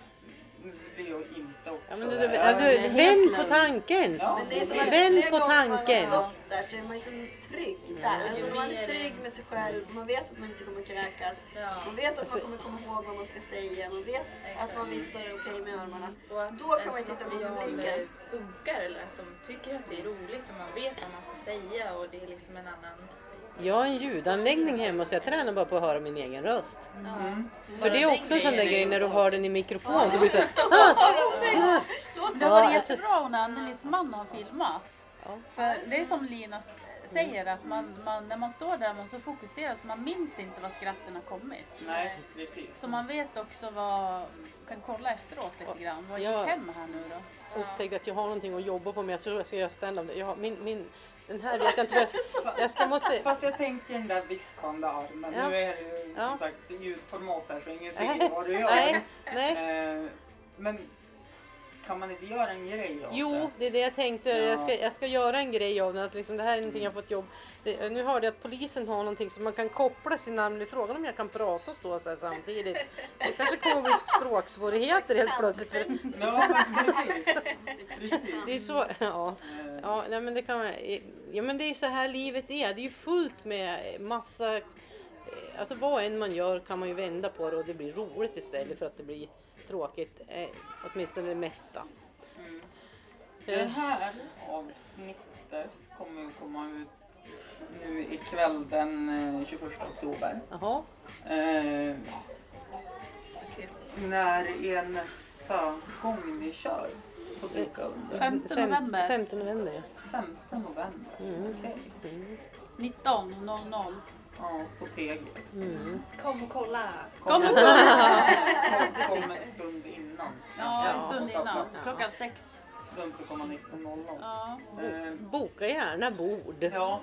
inte också Ja, men du, du, ja, du, vänd på tanken. Ja, Men det är som att Vänd på man har tanken. stått där så är man ju så trygg där. Alltså man är trygg med sig själv, man vet att man inte kommer kräkas. Man vet att man kommer komma ihåg vad man ska säga, man vet att man viftar okej med att Då kan man titta på publiken. funkar eller att de tycker att det är roligt och man vet vad man ska säga och det är liksom en annan... Jag har en ljudanläggning hemma så jag tränar bara på att höra min egen röst. Ja. För det är också en sån där grej när du har den i mikrofon så blir det så här, Det har varit Ja, alltså- jättebra när Annelies man har filmat. För det är som Lina säger att man, man, när man står där är man så fokuserad så man minns inte vad skratten har kommit. Nej, precis. Så man vet också vad, kan kolla efteråt lite grann. Vad gick hem här nu då? upptäckte att jag har någonting att jobba på med. Jag ska, jag ska göra stand-up. Jag min, min, den här vet jag inte vad jag ska... Jag ska måste... Fast jag tänker den där vispande armen. Ja. Nu är det ju som Ja. sagt ljudformat här så ingen ser vad du gör. Nej, nej. Eh, men kan man inte göra en grej av Jo, det? det är det jag tänkte. Ja. Jag, ska, jag ska göra en grej av det. Att liksom, det här är någonting jag fått jobb. Det, nu hörde jag att polisen har någonting som man kan koppla sin namn. Det är Frågan om jag kan prata och stå så här samtidigt. Det kanske kommer bli språksvårigheter helt plötsligt. För Ja, precis. precis. det är så, ja. Ja, nej, men det kan man, ja men det är så här livet är. Det är ju fullt med massa, alltså vad än man gör kan man ju vända på det och det blir roligt istället för att det blir tråkigt. Eh, åtminstone det mesta. Det här avsnittet kommer ju komma ut nu ikväll den eh, 21 oktober. Jaha, Eh, när är nästa gång ni kör på Dricka under? 5 november 5 november ja. 5 november. Mm. Okej. 19.00. Ja, på TG. Mm. Kom och kolla! Kom och Kom, kolla! kom en stund innan. Ja, en stund innan. Klockan sex. Komma 19.00. Ja. Eh, Boka gärna bord. ja,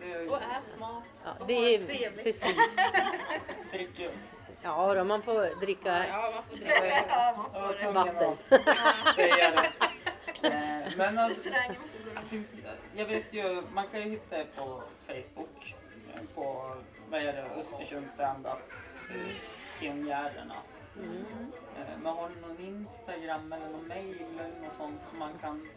det är Och är smart. Ja, och det har är trevligt. precis. dricker. Ja, då, man får dricka Ja, man får dricka. Ja, Jag var tvungen vatten. det. Eh, Men alltså, runt. finns, jag vet ju, man kan ju hitta er på Facebook. Eh, På, vad är det, Östersund standup. Pionjärerna. Eh, Men har ni någon Instagram eller någon mail eller något sånt som man kan...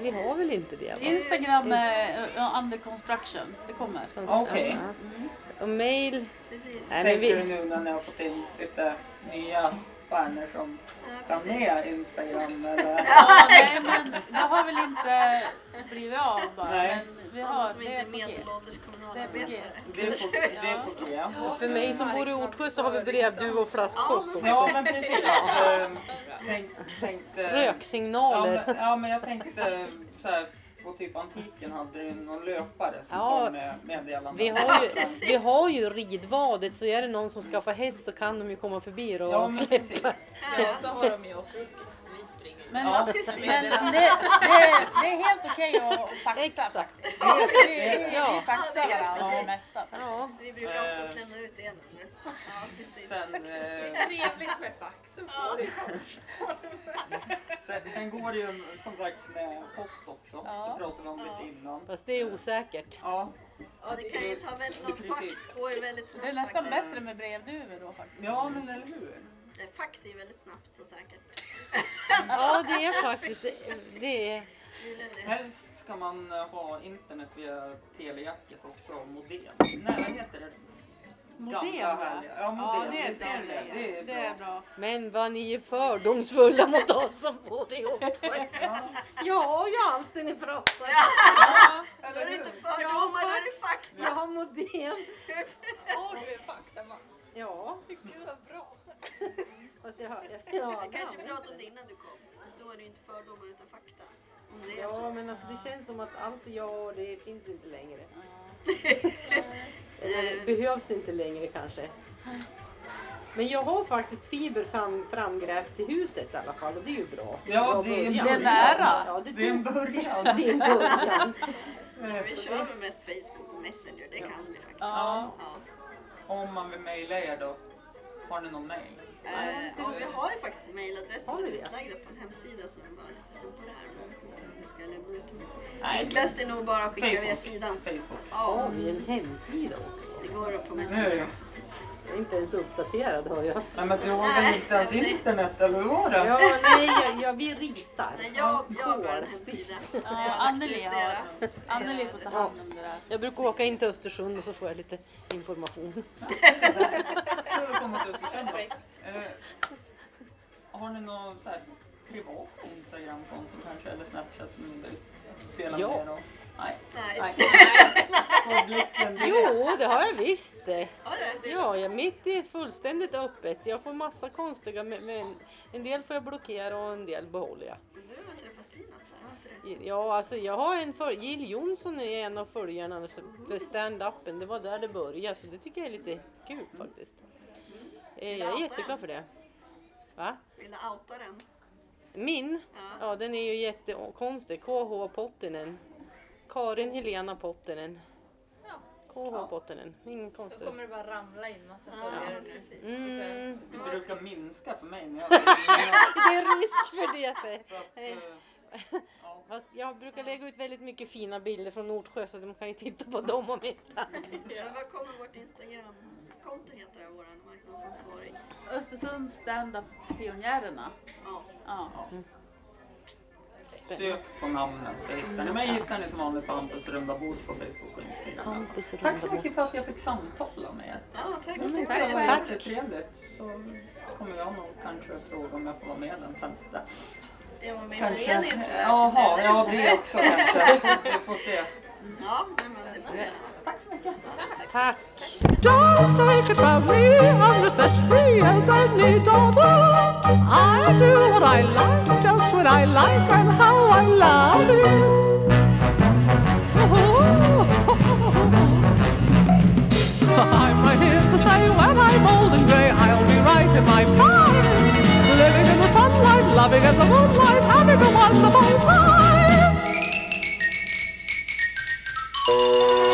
Vi har väl inte det? va? Instagram är uh, under construction. Det kommer. Okej. Ja. Och mail. Precis. Nej, Tänker du vi, nu när ni har fått in lite nya stjärnor som kan med Instagram eller? Ja, nej, men det har väl inte blivit av bara. Nej. Men vi har, som det inte är medelålders kommunalarbetare. Det är på, det är på G. Och för mig som bor i Ortsjö så har vi brevduva och flaskpost också. Ja men precis. Tänk, tänkte, Ja Röksignaler. men, ja men jag tänkte så här, på typ antiken hade du någon löpare som Ja. kom med meddelanden. Vi har, ju, vi har ju ridvadet så är det någon som skaffar häst så kan de ju komma förbi och Ja men precis. Ja, så har de ju oss rookies. Vi springer Men, Ja, men det, det, det är helt okej att faxa Exakt. faktiskt. Vi, vi, vi Ja. faxar varandra det mesta. Ja. Vi brukar oftast lämna ut det Ja, precis. Sen, eh, Trevligt med fax. Så det sen, sen går det ju som sagt med post också. Ja. Det pratade vi om lite innan. Fast det är osäkert. Ja, Ja, det kan ju ta väldigt långt. Fax går ju väldigt snabbt Det är nästan faktiskt. bättre med brevduvor då faktiskt. ja men eller hur? Eh, Fax är ju väldigt snabbt och säkert. Ja det är faktiskt det. det är, det. Helst ska man eh, ha internet via telejacket också och modem. Vad heter det? Modem Gamla ja. härliga- ja, Ja, det är bra är det. grejer. Det är Det är bra. bra. men vad ni är fördomsfulla mot oss som bor i Ortsjö. Ja, Jag har ju allt det ni pratar om. Ja, Då är det inte fördomar, då är det fakta. Jag har modem. Har du en fax hemma? Ja. Gud vad bra. Fast jag har, Jag kanske pratade om det innan du kom. Då är det inte fördomar utan fakta. Om det är Ja så. men alltså det känns som att allt jag har det finns inte längre. Det behövs inte längre kanske. Men jag har faktiskt fiber fram, framgrävt i huset i alla fall och det är ju bra. Ja, det är en början. Det är nära. Ja, det, Det är en början. det är en början. Ja, vi kör väl mest Facebook och Messenger, det kan vi faktiskt. Ja. Ja. Om man vill mejla er då, har ni någon mejl? Eh, ja, vi har ju faktiskt mejladresser Har vi det? utlagda på en hemsida som är bara lite temporär. Men Jag vet inte om vi ska lämna ut dem. Nej, Enklast är nog bara att skicka via Facebook. sidan. Facebook. Har Ja, vi en hemsida också? det går på Nu. Messenger också. Jag är inte ens uppdaterad hör jag. Nej men du har väl inte ens internet eller hur var det? Ja, nej, jag, jag, vi ritar. Nej, jag, jag har en hemsida. Ja, har Anneli har, Anneli får ta hand om det där. Jag brukar åka in till Östersund och så får jag lite information. Då. Eh, Har ni någon så här privat Instagramkonto kanske eller Snapchat som ni vill dela Ja. med er av? Nej. Nej. Så blicken. Jo, det har jag visst det. Har du? Ja, jag, mitt är fullständigt öppet. Jag får massa konstiga, men, en del får jag blockera och en del behåller jag. Du har inte det? Ja, alltså jag har en för, Jill Johnson är en av följarna för stand-upen. Det var där det började, så det tycker jag är lite kul faktiskt. Eh, Jag är jätteglad för det. Va? Vill du outa den? Min? Ja. Ja, den är ju jättekonstig. KH Pottinen. Karin Helena Pottinen. Ja. KH Pottinen. Ingen Då konstig. kommer det bara ramla in massa Ja, följare nu. precis. Mm, Det brukar minska för mig när jag det är risk för det. Så att, ja. Fast jag brukar lägga ut väldigt mycket fina bilder från Nordsjö så de kan ju titta på dem om inte. Men vad kommer vårt Instagram-konto heter det, vår marknadsansvarig? Östersund stand-up pionjärerna. Ja. Ja. Sök på namnen så hittar ni mig. hittar ni som vanligt på Hampus runda bord på Facebook och Instagram. Tack så mycket för att jag fick samtala med er. Ja, tack. Tack. det var jättetrevligt. Så kommer jag nog kanske fråga om jag får vara med den femte. Jag var med i föreningen tror jag. Jaha, ja det också kanske. Vi får se. Ja. Tack så mycket. Tack! Just take it from me, I'm just as free as any daughter. I do what I like, just when I like, and how I love it. I'm right here to stay when I'm old and grey. I'll be right in my prime, living in the sunlight, loving in the moonlight, having a wonderful time. Música